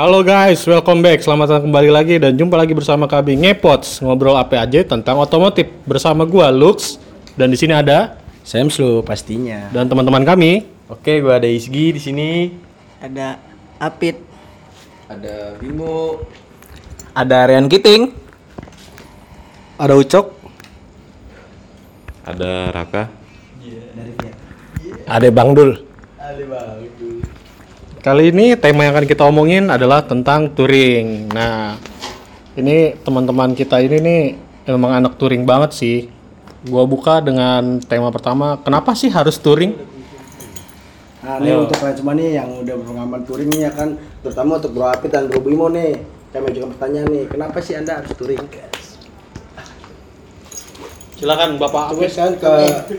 Halo guys, welcome back. Selamat datang kembali lagi dan jumpa lagi bersama kami Ngepots ngobrol apa aja tentang otomotif bersama gua Lux dan di sini ada Samslu pastinya. dan teman-teman kami. Oke, gua ada Isgi di sini. ada Apit Ada Bimo. Ada Rian Kiting. Ada Ucok, Ada Raka. ada Bang Dul. Kali ini tema yang akan kita omongin adalah tentang touring. Nah, ini teman-teman kita ini nih memang anak touring banget sih. Gua buka dengan tema pertama, kenapa sih harus touring? Nah, ini untuk kalian semua nih yang udah berpengalaman touring nih ya kan, terutama untuk Bro Apit dan Bro Bimo nih. Saya mau juga pertanyaan nih, kenapa sih Anda harus touring? Silakan Bapak Coba kan ke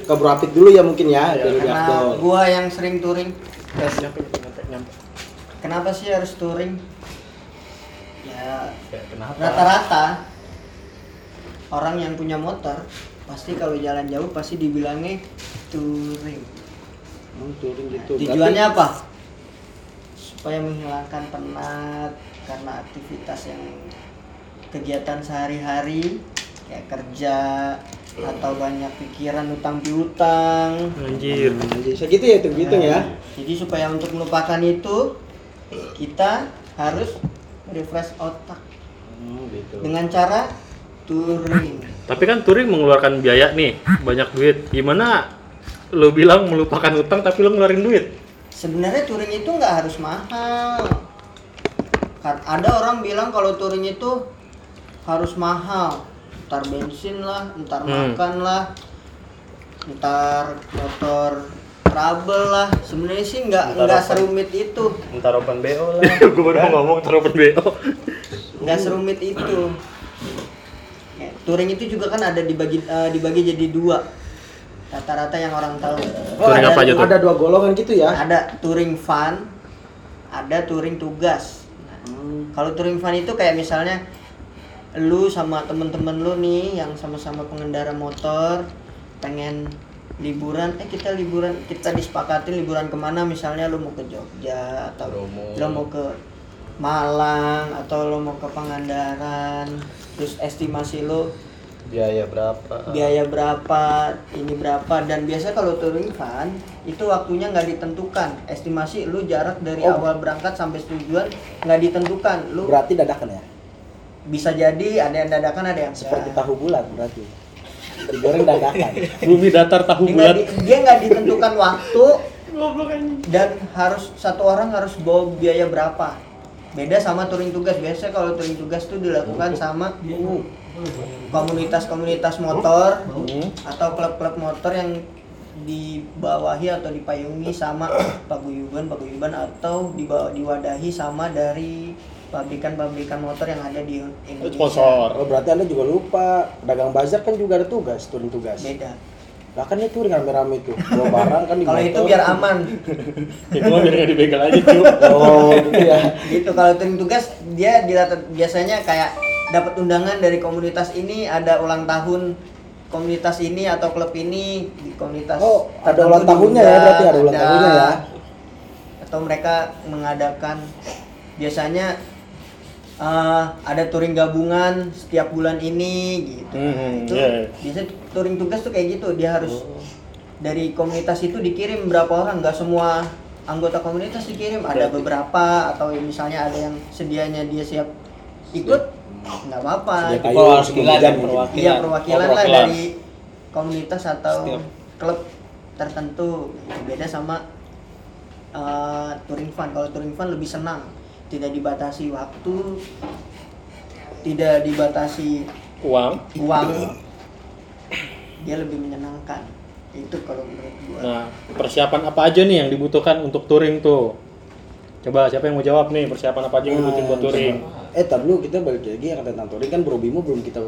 ke Bro Apit dulu ya mungkin ya, lebih karena gua yang sering touring kenapa sih harus touring? Ya rata-rata orang yang punya motor pasti kalau jalan jauh pasti dibilangnya touring. Hmm, touring gitu. tujuannya apa? Supaya menghilangkan penat karena aktivitas yang kegiatan sehari-hari kayak kerja atau banyak pikiran utang piutang Anjir. Berarti segitu ya hitung gitu ya. jadi supaya untuk melupakan itu kita harus refresh otak Hmm, gitu. dengan cara touring. Tapi kan touring mengeluarkan biaya nih, banyak duit. Gimana lo bilang melupakan utang tapi lo ngeluarin duit? Sebenarnya touring itu nggak harus mahal. Kan ada orang bilang kalau touring itu harus mahal. Ntar bensin lah, ntar Hmm. makan lah, ntar motor trouble lah. Sebenarnya sih nggak Ntar nggak open. serumit itu. Ntar open BO lah. Gue baru mau ngomong terus BO. nggak serumit itu ya, touring itu juga kan ada dibagi eh, dibagi jadi dua rata-rata yang orang tahu Oh, Touring ada, apa aja tuh? Ada dua golongan gitu ya. ada touring fun ada touring tugas Nah, Hmm. kalau touring fun itu kayak misalnya lu sama temen-temen lu nih yang sama-sama pengendara motor pengen liburan eh kita liburan kita disepakatin liburan ke mana misalnya lu mau ke Jogja atau Bromo. lu mau ke Malang atau lo mau ke Pangandaran terus estimasi lo Biaya berapa? biaya berapa ini berapa dan biasa kalau touring fun itu waktunya nggak ditentukan estimasi lu jarak dari Oh. awal berangkat sampai tujuan nggak ditentukan lu Berarti dadakan ya. Bisa jadi ada yang dadakan ada yang Seperti enggak. tahu bulat berarti. Digoreng dadakan. Bumi datar tahu Dia bulat. di- dia nggak ditentukan waktu dan harus satu orang harus bawa biaya berapa beda sama touring tugas biasa kalau touring tugas tuh dilakukan sama komunitas-komunitas motor atau klub-klub motor yang dibawahi atau dipayungi sama paguyuban paguyuban atau dibawa diwadahi sama dari pabrikan-pabrikan motor yang ada di Indonesia Sponsor. Oh berarti anda juga lupa dagang bazar kan juga ada tugas touring tugas. beda Lah kan itu rame-rame itu bawa barang kan di kalau itu biar aman Itu mah biar nggak dibegal aja cuy. Oh gitu ya. gitu kalau touring tugas dia dilatar biasanya kayak dapat undangan dari komunitas ini ada ulang tahun komunitas ini atau klub ini di komunitas Oh, ada ulang tahunnya ya, diundang, berarti ada ulang tahunnya ya. atau mereka mengadakan biasanya eh, ada touring gabungan setiap bulan ini gitu. Hmm, itu iya. biasanya touring tugas tuh kayak gitu dia harus dari komunitas itu dikirim berapa orang nggak semua anggota komunitas dikirim. Ada beberapa atau misalnya ada yang sedianya dia siap ikut nggak apa-apa. Perwakilan, sedia perwakilan. iya perwakilan Oh, lah dari komunitas atau Setiap. klub tertentu. Beda sama eh, touring fun. Kalau touring fun lebih senang tidak dibatasi waktu tidak dibatasi Uang. uang dia lebih menyenangkan itu kalau menurut gua Nah, persiapan apa aja nih yang dibutuhkan untuk touring tuh? Coba siapa yang mau jawab nih persiapan apa aja yang dibutuhin buat touring? Eh tar dulu kita balik lagi yang tentang touring kan Bro Bimo belum kita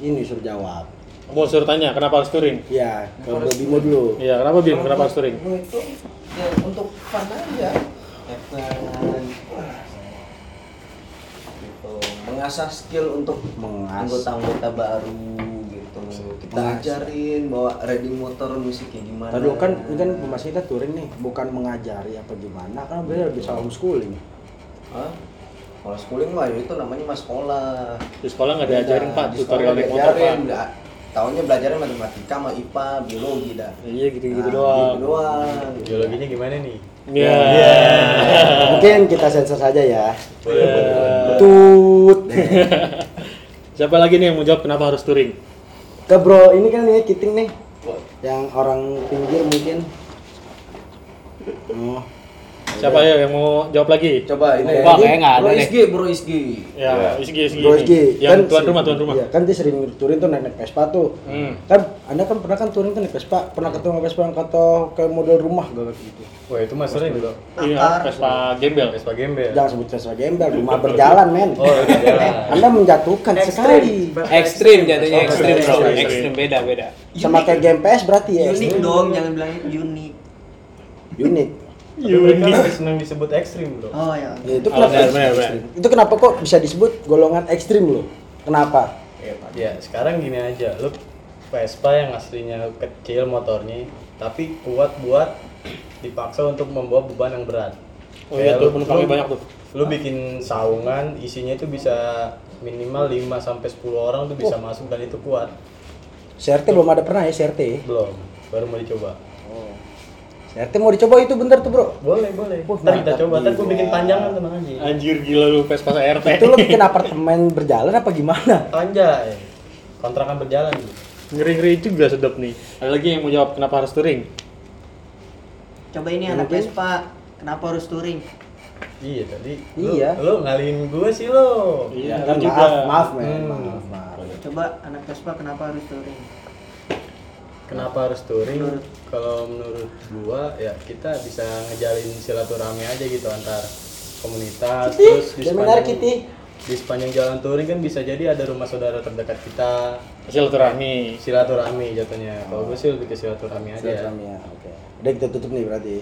ini suruh jawab. Mau suruh tanya kenapa harus touring? Ya, ke Bro Bimo dulu. Iya, kenapa Bim? Kenapa harus touring? itu ya untuk fun aja. Gitu. Mengasah skill untuk anggota-anggota baru gitu. Kita Mengasah. ajarin bawa riding motor musiknya gimana. Tadi kan ini kan pemasaran kita touring nih, bukan mengajari apa gimana kan biar bisa homeschooling. Hah? Kalau schooling mah ya itu namanya mas sekolah. Di sekolah nggak diajarin pak di tutorial sekolah naik motor pak. diajarin, bela- Taunya belajarnya matematika sama IPA, biologi dah. Iya gitu-gitu Nah, doang. Gitu doang. Biologinya gimana nih? Iya. Mungkin kita sensor saja ya. Iya. Tut. Siapa lagi nih yang mau jawab kenapa harus touring? Ke bro ini kan nih kiting nih. Yang orang pinggir mungkin. Oh. Siapa ya yang mau jawab lagi? Coba ini. Wah, kayaknya nggak ada Bro. Isgi, Bro Isgi. Ya, Isgi Isgi. Bro. Rizky, Yang tuan si- rumah tuan rumah. Iya, kan dia sering touring tuh naik naik Vespa tuh. Hmm. Kan Anda kan pernah kan touring kan naik Vespa, pernah ketemu Vespa yang kata kayak model rumah gak gitu. Wah itu mas sering bro. Iya. Vespa gembel. Vespa gembel. Jangan sebut Vespa gembel, rumah berjalan men. Oh udah jalan. Anda menjatuhkan sekali. Ekstrim jatuhnya ekstrim bro, ekstrim. ekstrim beda beda. Sama kayak game PS berarti ya. Unik dong, jangan bilang unik. Unik. Lebih senang disebut ekstrim bro. Oh ya. Ya, itu Oh, kenapa? benar, benar, benar. Itu kenapa kok bisa disebut golongan ekstrim loh? Kenapa? Ya sekarang gini aja, lu Vespa yang aslinya kecil motornya, tapi kuat buat dipaksa untuk membawa beban yang berat. Oh iya tuh penumpangnya banyak tuh. Lu bikin saungan, isinya itu bisa minimal 5 sampai 10 orang tuh bisa masuk dan itu kuat. CRT belum ada pernah ya CRT? Belum, baru mau dicoba. CRT mau dicoba itu bentar tuh bro. Boleh, boleh. Wah, Ntar kita coba, ntar gua jiwa. bikin panjangan tenang aja. Anjir gila lu Vespa RT. Itu lo bikin apartemen berjalan apa gimana? Anjay. Kontrakan berjalan gitu. Ngeri-ngeri juga sedap nih. Ada lagi yang mau jawab kenapa harus touring? Coba ini anak. Vespa, kenapa harus touring? Iya tadi. Iya. Lu, lu ngalihin gua sih lo. Iya, kan lu juga. maaf, maaf men, Hmm. maaf, maaf. Coba anak Vespa kenapa harus touring? Kenapa harus touring? Menurut- Kalau menurut gua ya kita bisa ngejalin silaturahmi aja gitu antar komunitas Kitty, terus di sepanjang, Kitty. di sepanjang jalan touring kan bisa jadi ada rumah saudara terdekat kita Silaturahmi. silaturahmi jatuhnya kalau gue sih lebih ke silaturahmi aja Silaturahmi ya, oke. Udah kita tutup nih berarti.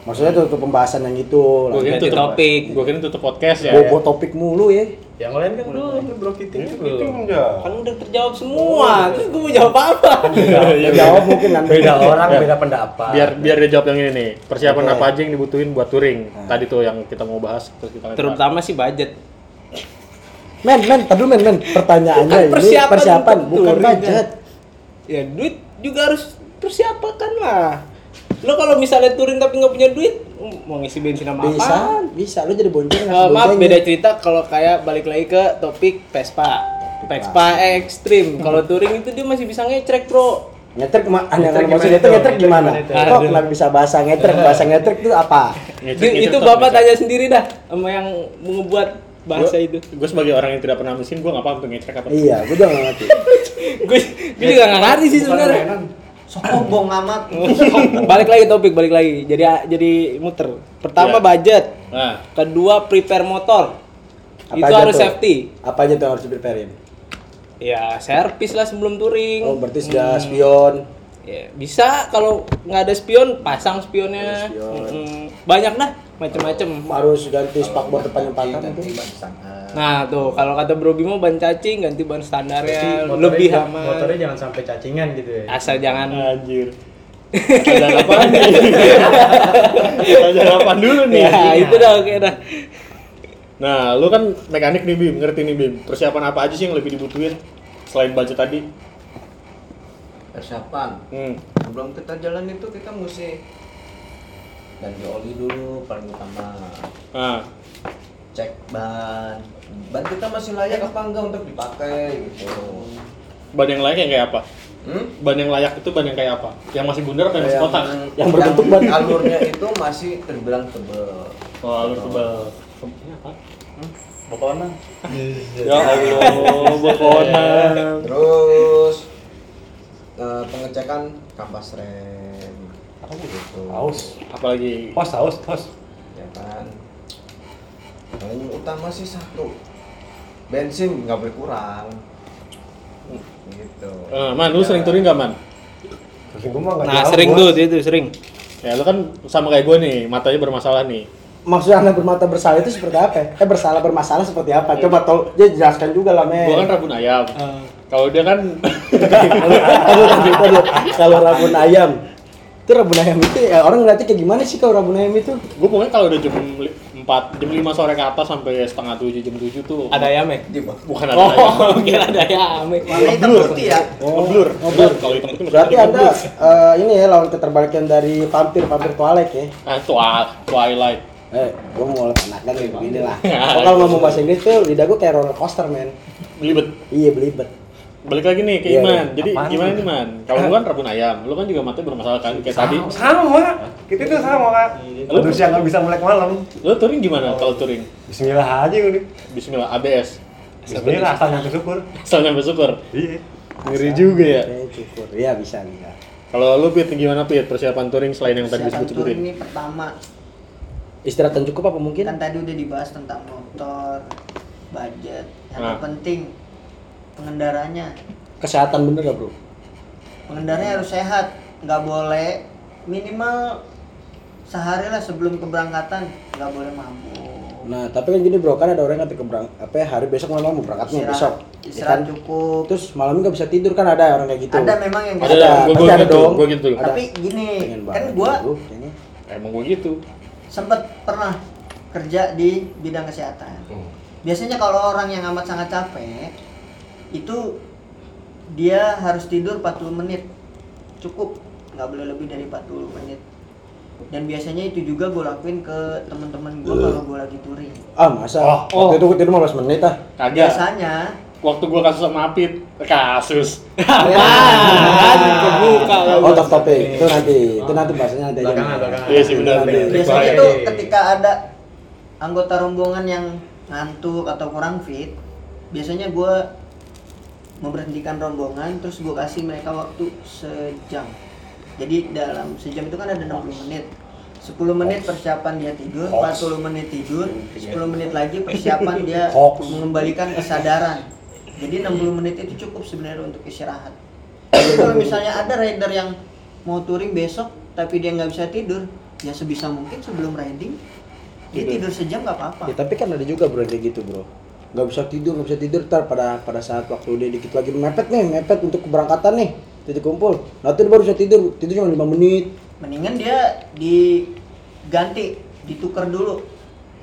Maksudnya tutup pembahasan yang itu. Gue kira tutup topik. Gue kira tutup podcast ya. Bobo topik mulu ya. Yang lain kan belum bro kiting belum Kan udah terjawab semua, terus gue mau jawab apa? Ya, jawab mungkin nanti. Beda orang, beda pendapat. Biar biar dia jawab yang ini nih. Persiapan apa aja yang dibutuhin buat touring? Tadi tuh yang kita mau bahas terus kita Terutama sih budget. Men, men, tadi men, men. Pertanyaannya Kan ini persiapan persiapan, bukan budget. Ya duit juga harus persiapan lah. Lo kalau misalnya touring tapi nggak punya duit, mau ngisi bensin sama Bisa, apa? bisa. Lu jadi bonceng Eh, maaf beda cerita kalau kayak balik lagi ke topik Vespa. Vespa ekstrim. Kalau touring itu dia masih bisa ngecrek, Bro. Ngetrek ke mana? Yang Ngetrek maksud gimana itu itu? ngetrek gimana? Ngetrek Kok gimana kenapa bisa bahasa ngetrek? Bahasa ngetrek itu apa? itu Bapak tanya sendiri dah sama yang membuat bahasa itu. Gue sebagai orang yang tidak pernah mesin, gue nggak paham tuh ngecek apa. Iya, gue juga nggak ngerti. gue gue juga nggak ngerti sih sebenarnya. Sombong amat. balik lagi topik, balik lagi. Jadi jadi muter. Pertama Iya. budget, Nah, kedua prepare motor. Apa itu harus tuh? safety. Apa aja tuh yang harus dipreparein? Ya, servis lah sebelum touring. Oh, berarti sudah spion. Ya, bisa kalau nggak ada spion, pasang spionnya. Ada spion. Mm, banyak dah, macem-macem. Harus ganti spakbor depan yang sangat. Nah tuh, kalau kata Bro Bimo ban cacing ganti ban standarnya Berarti motornya lebih aman. motornya jangan sampai cacingan gitu ya Asal jangan anjir. Ada apa nih? Ada apa dulu nih? ya itu dah oke dah. Nah, lu kan mekanik nih Bim, ngerti nih Bim. Persiapan apa aja sih yang lebih dibutuhin selain budget tadi? Persiapan. Hmm. Sebelum kita jalan itu kita mesti ganti oli dulu paling utama. Nah, Cek ban. Ban kita masih layak apa enggak untuk dipakai gitu. ban yang layak yang kayak apa? Hmm? Ban yang layak itu ban yang kayak apa? Yang masih bundar apa yang masih kotak? Yang berbentuk ban. alurnya itu masih terbilang tebel. Oh, alur tebal. Ini apa? Bokonan Ya Allah, bokonan. Terus eh, pengecekan kampas rem. Apa gitu? haus Apalagi haus haus haus Ya kan. Paling utama sih satu. Bensin nggak boleh kurang. Gitu. Eh, Man, lu sering touring gak, Man? Nah sering tuh itu sering. Ya, lu kan sama kayak gue nih, matanya bermasalah nih. Maksudnya anak bermata bersalah itu seperti apa? ya? Eh bersalah bermasalah seperti apa? Coba tol, dia jelaskan juga lah men. Gue kan rabun ayam. Eh. Kalau dia kan. Kalau rabun ayam, itu rabun ayam itu ya orang ngeliatnya kayak gimana sih kalau rabun ayam itu? gue pokoknya kalau udah jam 4 4 jam 5 sore ke atas sampai setengah 7 jam 7 tuh Ada ayamnya? bukan ada ayam. Oh, kira ada ayamnya. warna hitam putih ya ngeblur ngeblur kalau hitam itu Berarti Anda eh, ini ya lawan keterbalikan dari vampir vampir Twilight ya. ah, twi- twilight Eh, gua mau enakan nih begini lah. Kalau ngomong bahasa Inggris tuh lidah gua kayak roller coaster, men. belibet Iya, belibet. Balik lagi nih ke Iya, Iman iya. jadi Apaan gimana nih Man kalau lu kan rabun ayam lu kan juga matanya bermasalah kan kayak tadi Sama, kita itu sama kak. Lu? Manusia nggak bisa melek malam. lu touring gimana kalau touring Bismillah aja udah. Bismillah ABS Bismillah asal nyampe syukur. asal nyampe syukur Iya. ngeri juga ya Oke, cukur. Iya, bisa bisa. kalau lu Pit gimana Pit persiapan touring selain yang tadi disebut-sebutin touring ini pertama Istirahat yang cukup apa mungkin? kan tadi udah dibahas tentang motor budget yang Nah. penting pengendaranya Kesehatan bener gak, Bro? pengendaranya harus sehat nggak boleh minimal sehari lah sebelum keberangkatan nggak boleh mabuk Nah, tapi kan gini bro, kan ada orang yang ketika berang, apa ya, hari besok malam mau berangkatnya besok. istirahat, Ya kan? cukup Terus malamnya nggak bisa tidur kan ada orang kayak gitu. ada memang yang Ada, gitu. gua- pasti gua ada gitu, dong. gua gitu. Ada. tapi gini kan gua kayaknya. emang gua gitu sempet pernah kerja di bidang kesehatan biasanya kalau orang yang amat sangat capek itu dia harus tidur 40 menit cukup nggak boleh lebih dari 40 menit dan biasanya itu juga gue lakuin ke teman-teman gue kalau gue lagi touring Ah masa? Oh. Waktu itu tidur 15 menit ah. kagak biasanya waktu gua kasus sama Apit kasus Apaan? Kebuka Oh top topik itu nanti, itu nanti bahasanya nanti aja. Belakangan, belakangan. Iya sih, benar, biasanya nih. ketika ada anggota rombongan yang ngantuk atau kurang fit biasanya gue memberhentikan rombongan terus gue kasih mereka waktu sejam. Jadi dalam sejam itu kan ada 60 menit. 10 menit persiapan dia tidur 40 menit tidur 10 menit lagi persiapan dia Hoax. mengembalikan kesadaran. Jadi 60 menit itu cukup sebenarnya untuk istirahat. Jadi kalau misalnya ada rider yang mau touring besok tapi dia nggak bisa tidur ya sebisa mungkin sebelum riding dia tidur. sejam nggak apa-apa. Ya, tapi kan ada juga bro kayak gitu bro. Gak bisa tidur, gak bisa tidur ntar pada pada saat waktu dia dikit lagi mepet nih, mepet untuk keberangkatan nih, titik kumpul. Nah itu dia baru bisa tidur, tidur cuma 5 menit. mendingan dia diganti ditukar dulu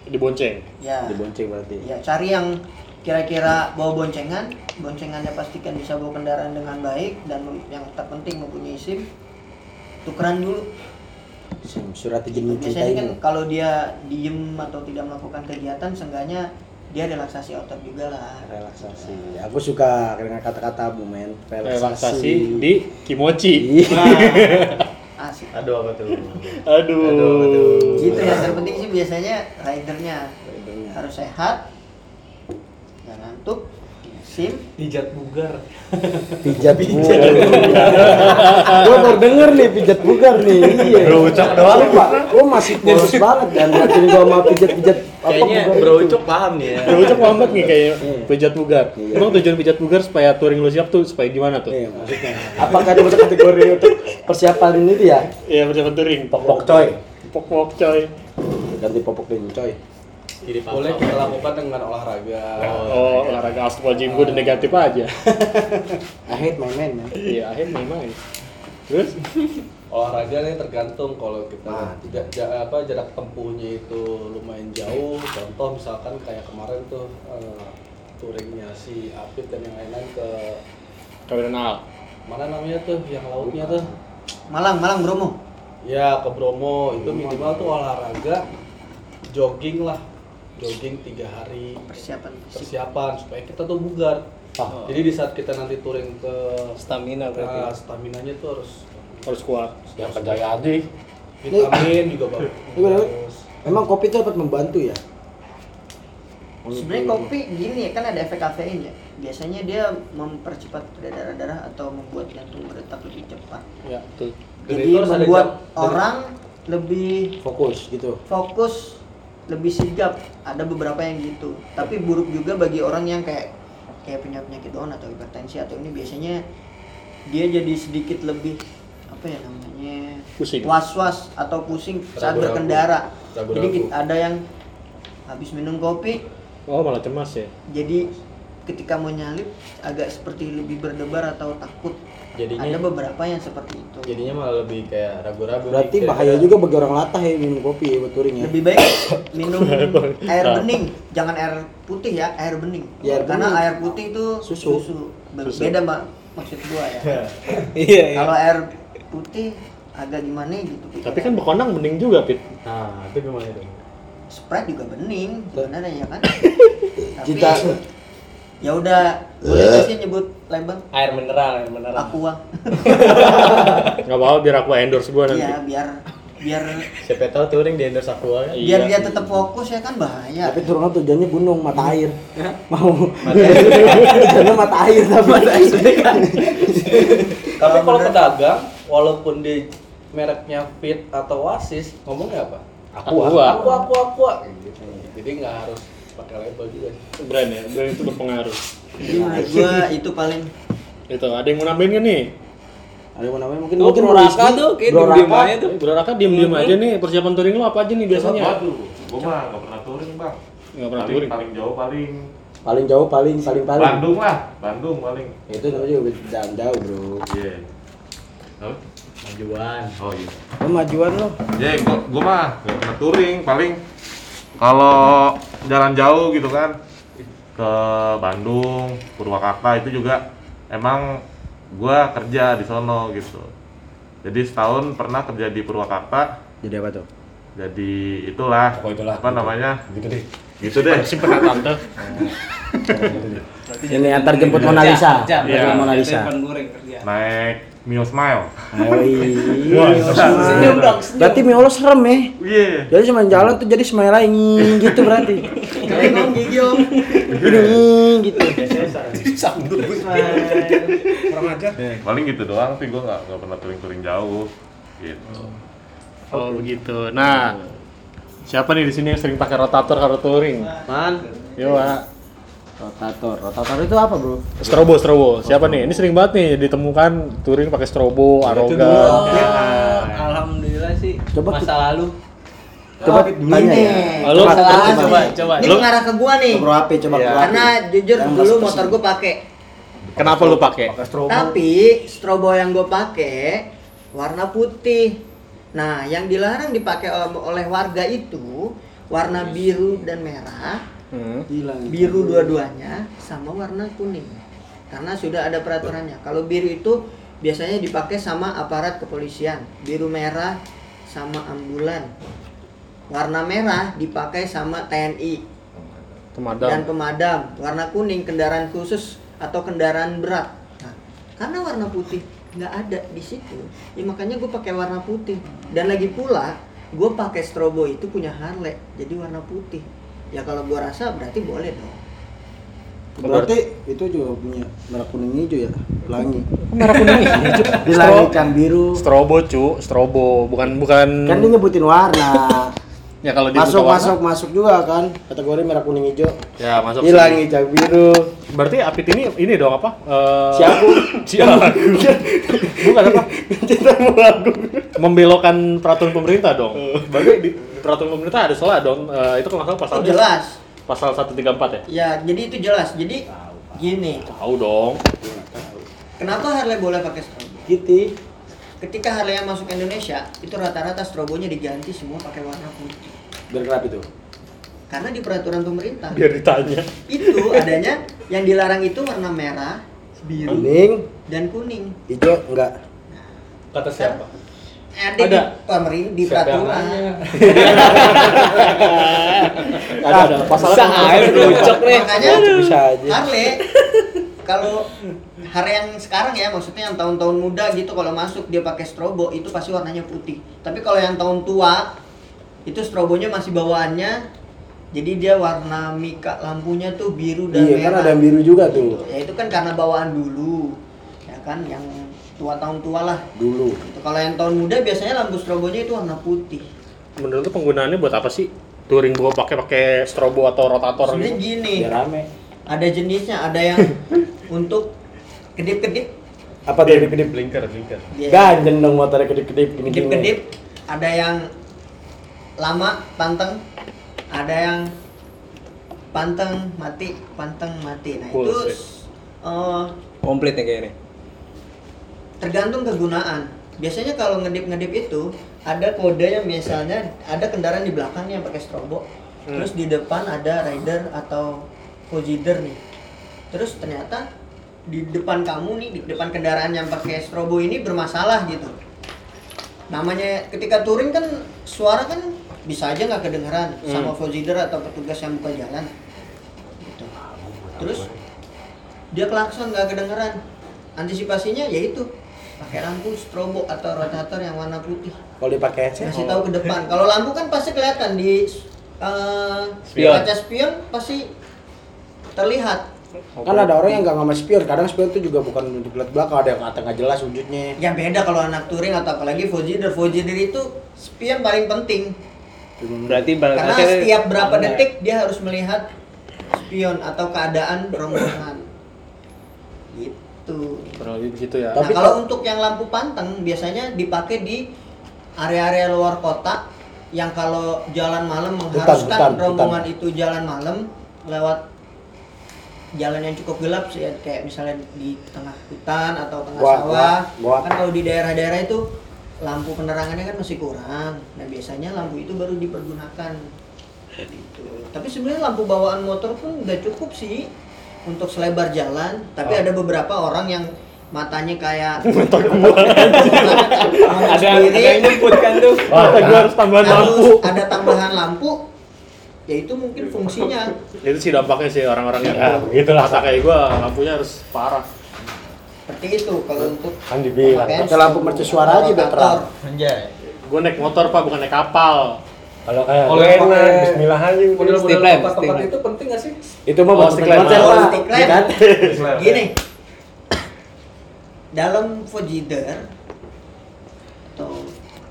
dibonceng ya Dibonceng berarti. ya cari yang kira-kira bawa boncengan boncengannya pastikan bisa bawa kendaraan dengan baik dan yang terpenting mempunyai SIM tukeran dulu Sim, Surat izin biasanya mencintai kan kalau dia diem atau tidak melakukan kegiatan seenggaknya dia relaksasi otot juga lah relaksasi. Aku suka dengan kata-katamu men. relaksasi di kimochi Iya. asik Aduh apa tuh? aduh gitu ya terpenting sih biasanya ridernya harus sehat sim Pijat bugar. Pijat bugar. Gua baru denger nih pijat bugar nih. Iya. Bro Ucok doang. Ma- gua masih polos banget dan yakin gua sama pijat-pijat apa Kayaknya Bro itu. Ucok paham nih ya. Bro Ucok paham banget nih kayak Iya. pijat bugar. Iya. Emang tujuan pijat bugar supaya touring lu siap tuh supaya gimana tuh? Iya, maksudnya. Apakah masuk kategori untuk persiapan ini dia? ya? Iya persiapan touring. Pok-pok coy. Pok-pok coy. Ganti popok dulu coy. Jadi boleh kita lakukan dengan olahraga Oh, olahraga astagfirullahaladzim gue udah negatif aja. I hate my man, man. Iya, akhirnya main. Terus? olahraga nih tergantung kalau kita Ah. tidak ja- apa jarak tempuhnya itu lumayan jauh contoh misalkan kayak kemarin tuh eh, touringnya si Apit dan yang lain-lain ke Kalian kenal? mana namanya tuh yang lautnya tuh Malang Malang Bromo ya ke Bromo itu minimal tuh olahraga jogging lah jogging tiga hari persiapan fisik persiapan supaya kita tuh bugar jadi di saat kita nanti touring ke Stamina berarti. nah, stamina nya tuh harus Harus kuat. Yang kerjaya aja. vitamin juga bagus Emang kopi itu dapat membantu ya? sebenarnya kopi gini ya kan ada efek kafein ya biasanya dia mempercepat peredaran darah atau membuat jantung berdetak lebih cepat Ya, betul. Jadi membuat jam- orang lebih Fokus gitu. fokus lebih sigap ada beberapa yang gitu tapi buruk juga bagi orang yang kayak kayak punya penyakit bawaan atau hipertensi atau ini biasanya dia jadi sedikit lebih apa ya namanya Pusing. was was atau pusing saat Ragu-ragu. berkendara Ragu-ragu. jadi kita- ada yang habis minum kopi Oh, malah cemas ya. jadi ketika mau nyalip agak seperti lebih berdebar atau takut. Jadinya Ada beberapa yang seperti itu. jadinya malah lebih kayak ragu-ragu. Berarti bahaya juga bagi orang latah ya minum kopi ya buat touring ya. Lebih baik minum air bening, jangan air putih ya, air bening. Ya, air Karena bening. air putih itu Susu. Be- Susu. Beda mbak maksud gua ya. Iya, iya. Kalau air putih agak gimana gitu. Tapi kan bekonang bening juga, Pit. Nah, itu gimana itu? Sprite juga bening sebenarnya ya kan. Tapi Cita- ya udah boleh nggak sih nyebut label Air mineral, air mineral. aqua. Nggak apa-apa biar aku endorse gua nanti. Iya biar biar Siapa tahu touring di endorse aqua kan? biar Iya. dia tetap fokus ya kan bahaya. Tapi turunnya tujuannya gunung mata air. Mau tujuannya mata air tapi Tapi kalau pedagang, walaupun di mereknya Fit atau Oasis, ngomongnya apa? Aqua. Aqua, aqua, aqua. Gitu. Jadi nggak harus pakai label juga. Brand ya, brand itu berpengaruh. Menurut gua itu paling Itu, ada yang mau nambahin kan nih? ada yang mau namanya mungkin Tuh, mungkin Bro Raka tuh kayak Bro Raka. aja tuh. Bro Raka diem-diem aja nih, persiapan touring lo apa aja nih biasanya? Waduh, gua mah nggak pernah touring bang. Nggak pernah paling, touring. Paling jauh paling paling jauh paling paling paling Bandung lah, Bandung paling. itu namanya juga jalan jauh bro Iya. Apa? Majuan. Oh iya. kemajuan lo Ya, gua, gua mah nggak pernah touring paling kalau jalan jauh gitu kan ke Bandung, Purwakarta itu juga emang gua kerja di sono gitu. Jadi setahun pernah kerja di Purwakarta, jadi apa tuh jadi itulah, Oh, itulah. apa namanya? Gitu deh. Gitu deh. Si pernah tante. ini antar jemput Mona Lisa Iya. Jemput Mona Lisa. Naik Mio Smile. Ayo, iya. Senyum dong, senyum. berarti Mio lo serem ya Iya. jadi cuma jalan tuh jadi smile lagi gitu berarti Kayak ngomong gigi om. ini gitu Kurang ajar. Paling gitu doang sih gua nggak nggak pernah touring-touring jauh. Gitu. Oh begitu. Nah, siapa nih di sini yang sering pakai rotator kalau touring? Man, Yo, Pak. Rotator rotator itu apa bro Strobo, strobo. Siapa nih? Ini sering banget nih ditemukan touring pakai strobo, arogan. oh, alhamdulillah sih. Coba masa lalu. coba tanya ya Halo, coba, coba, coba, coba, coba. Ini ngarah ke gua nih. Bro HP coba Iya. HP. Karena jujur Yang dulu motor gua pakai. Kenapa lu pakai? strobo Tapi strobo yang gue pakai warna putih. Nah, yang dilarang dipakai ol- oleh warga itu warna biru dan merah, Hmm. biru dua-duanya sama warna kuning. Karena sudah ada peraturannya. Kalau biru itu biasanya dipakai sama aparat kepolisian, biru merah sama ambulan. Warna merah dipakai sama TNI Pemadam. dan pemadam. Warna kuning kendaraan khusus atau kendaraan berat. Nah, karena warna putih nggak ada di situ, ya makanya gue pakai warna putih. Dan lagi pula, gue pakai strobo itu punya Harley, jadi warna putih. Ya kalau gue rasa berarti boleh dong. berarti itu juga punya merah kuning hijau ya pelangi Merah kuning hijau. di langit kan biru Strobo, cu, strobo. Bukan bukan kan dia nyebutin warna ya kalau di masuk warna, masuk masuk juga kan kategori merah kuning hijau Ya, masuk. langit yang biru Berarti Apit ini ini dong apa? Eh, si aku Si aku. Bukan apa? cinta aku Membelokkan peraturan pemerintah dong. Berarti di peraturan pemerintah ada salah dong. Eh, itu kalau salah Oh, pasalnya jelas. pasal 134 ya? Ya, jadi itu jelas. Jadi gini, Tahu dong. kenapa Harley boleh pakai strobo? gitu Ketika Harley yang masuk Indonesia, itu rata-rata strobonya diganti semua pakai warna putih. Biar kenapa itu Karena di peraturan pemerintah Biar ditanya. itu adanya yang dilarang itu warna merah, biru, kuning dan kuning. hijau enggak Kata siapa? Ada, Ada. di pemerintah di peraturan. Ada ada pasalnya Bisa aja bocok nih. Makanya bisa aja Harley kalau hari yang sekarang ya maksudnya yang tahun-tahun muda gitu kalau masuk dia pakai strobo itu pasti warnanya putih. Tapi kalau yang tahun tua itu strobonya masih bawaannya jadi dia warna mika lampunya tuh biru dan iya kan merah. ada yang biru juga tuh Ya itu kan karena bawaan dulu. Ya kan yang tua tahun tua lah. dulu Gitu. Kalau yang tahun muda biasanya lampu strobonya itu warna putih. Menurut lu penggunaannya buat apa sih? Touring gua pakai pakai strobo atau rotator Sebenarnya gitu. gini, biar rame ada jenisnya, ada yang untuk kedip-kedip. apa tuh kedip-kedip Blinker, blinker. Ya. ganjen dong motornya kedip-kedip kedip-kedip ada yang lama panteng. Ada yang panteng mati panteng mati. Nah Cool itu eh, Komplit nih kayaknya. tergantung kegunaan. Biasanya kalau ngedip-ngedip itu ada kode yang misalnya ada kendaraan di belakangnya yang pakai strobo. Hmm. terus di depan ada rider atau fogider nih. Terus ternyata di depan kamu nih di depan kendaraan yang pakai strobo ini bermasalah gitu. Namanya ketika touring kan suara kan bisa aja nggak kedengeran sama fogider atau petugas yang buka jalan gitu. terus dia klakson nggak kedengeran antisipasinya yaitu pakai lampu strobo atau rotator yang warna putih Kalau dipakai headset. kasih tahu ke depan kalau lampu kan pasti kelihatan di eh, Spion. kaca spion pasti terlihat Kan ada orang yang nggak ngambil spion. Kadang spion itu juga bukan untuk lihat belakang, ada yang kata nggak jelas wujudnya. ya beda kalau anak touring atau apalagi fogider fogider itu spion paling penting Berarti berarti karena setiap berapa detik dia harus melihat spion atau keadaan rombongan gitu Kurang lebih begitu ya. Nah, Tapi kalau untuk yang lampu panteng biasanya dipakai di area-area luar kota yang kalau jalan malam mengharuskan hutan, rombongan hutan. itu jalan malam lewat jalan yang cukup gelap sih ya, kayak misalnya di tengah hutan atau tengah Gua- sawah. gua- gua- Kan kalau di daerah-daerah itu lampu penerangannya kan masih kurang. Nah, biasanya lampu itu baru dipergunakan. Gitu. Tapi sebenarnya lampu bawaan motor pun udah cukup sih untuk selebar jalan, tapi Oh. ada beberapa orang yang matanya kayak ada ada yang nyebut kan tuh. Mata gua harus tambahan lampu. ada tambahan lampu ya itu mungkin fungsinya Itu sih dampaknya sih orang-orang yang Ya, begitulah. mata kayak gua lampunya harus parah. Seperti itu kalau untuk Kan dibilang. Pakai lampu mercusuar aja rotator. Anjay. Gua naik motor pak bukan naik kapal. Kalau kayak Kalau gue enak, pakai bismillah aja. udah. Model-model Stick lamp, tempat-tempat stick lamp. itu penting gak sih? Itu mah Oh, buat stick lamp. Oh, stick lamp. Kan? gini dalam Fogider atau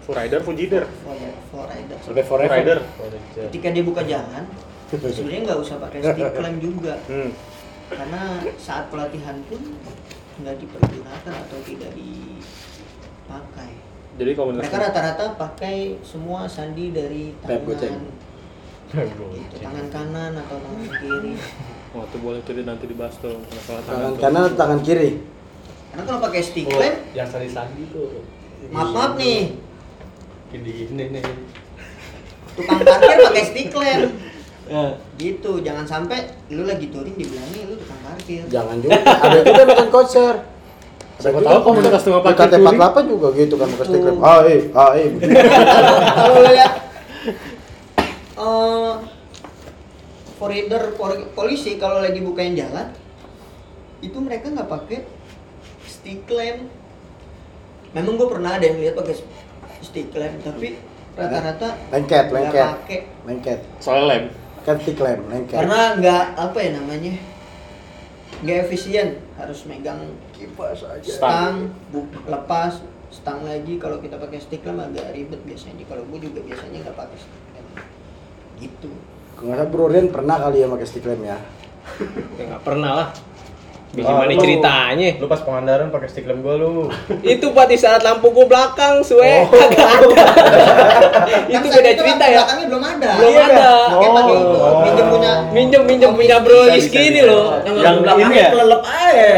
Full rider, full jider. Ford- Ford Rider Sampai Full forever. rider. ketika dia buka jalan sebenarnya nggak usah pakai stick clamp juga Hmm. karena saat pelatihan pun nggak dipergunakan atau tidak dipakai. Jadi komunitas mereka rata-rata pakai semua sandi dari tangan. Gitu, tangan kanan atau tangan kiri. Oh, itu boleh tuh nanti dibahas tuh masalah tangan. Tangan kanan atau tangan kiri? karena kalau pakai stick Oh, clamp yang sandi-sandi tuh. maaf maaf nih. Gini-gini nih. tukang parkir pakai stick clamp gitu jangan sampai lu lagi touring dibilangin lu tukang parkir Jangan juga. Ada juga yang nonton konser. Siapa tahu komunitas tukang parkir Di touring. KT48 juga gitu kan Gitu. lamp. Ah, eh, ah, eh. kalau lu lihat eh polisi kalau lagi bukain jalan itu mereka nggak pakai stick lamp memang gue pernah ada yang lihat pakai stick lamp tapi rata-rata Lengket, nggak lengket. pakai Lengket. Soalnya lem. Kan stick lamp, lengket. karena nggak apa ya namanya nggak efisien. Harus megang kipas aja. Stang. lepas stang lagi. Kalau kita pakai stick lamp agak ribet biasanya. Kalau gue juga biasanya nggak pakai stick lamp gitu. Kalau nggak Bro Rian pernah kali ya pakai stick lamp ya. Ya nggak pernah lah. Gimana lu- ceritanya? Lu pas pengandaran pakai stick lamp gua lu. Itu buat di saat lampu gua belakang, suwe. Oh. Kagak ada. Kan itu beda cerita ya. belakangnya belum ada Belum Iya, ada. pakai pakai itu Oh. minjem punya Minjem minjem punya bro Rizky ini loh. Yang ini ya? kelelep aja.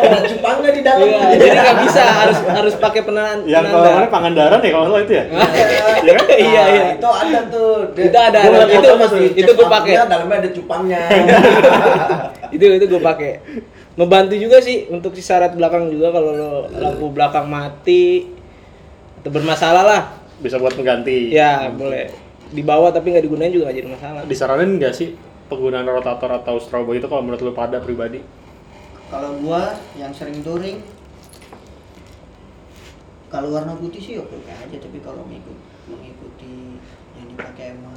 Ada cupangnya di dalam. Iya, jadi nggak bisa harus harus pakai penahan. Yang kalau mana Pangandaran ya kalau salah itu ya. Iya kan? Iya iya. Itu ada tuh. Itu ada, Itu- itu gua pakai. Dalamnya ada cupangnya. Itu itu gue pakai. Membantu juga sih untuk si syarat belakang juga kalau lo lampu belakang mati atau bermasalah lah. Bisa buat mengganti. ya boleh. Dibawa tapi nggak digunain juga nggak jadi masalah. Disaranin nggak sih penggunaan rotator atau strobo itu kalau menurut lu pada pribadi? kalau gua yang sering touring kalau warna putih sih oke oke aja tapi kalau mengikut mengikuti yang dipakai sama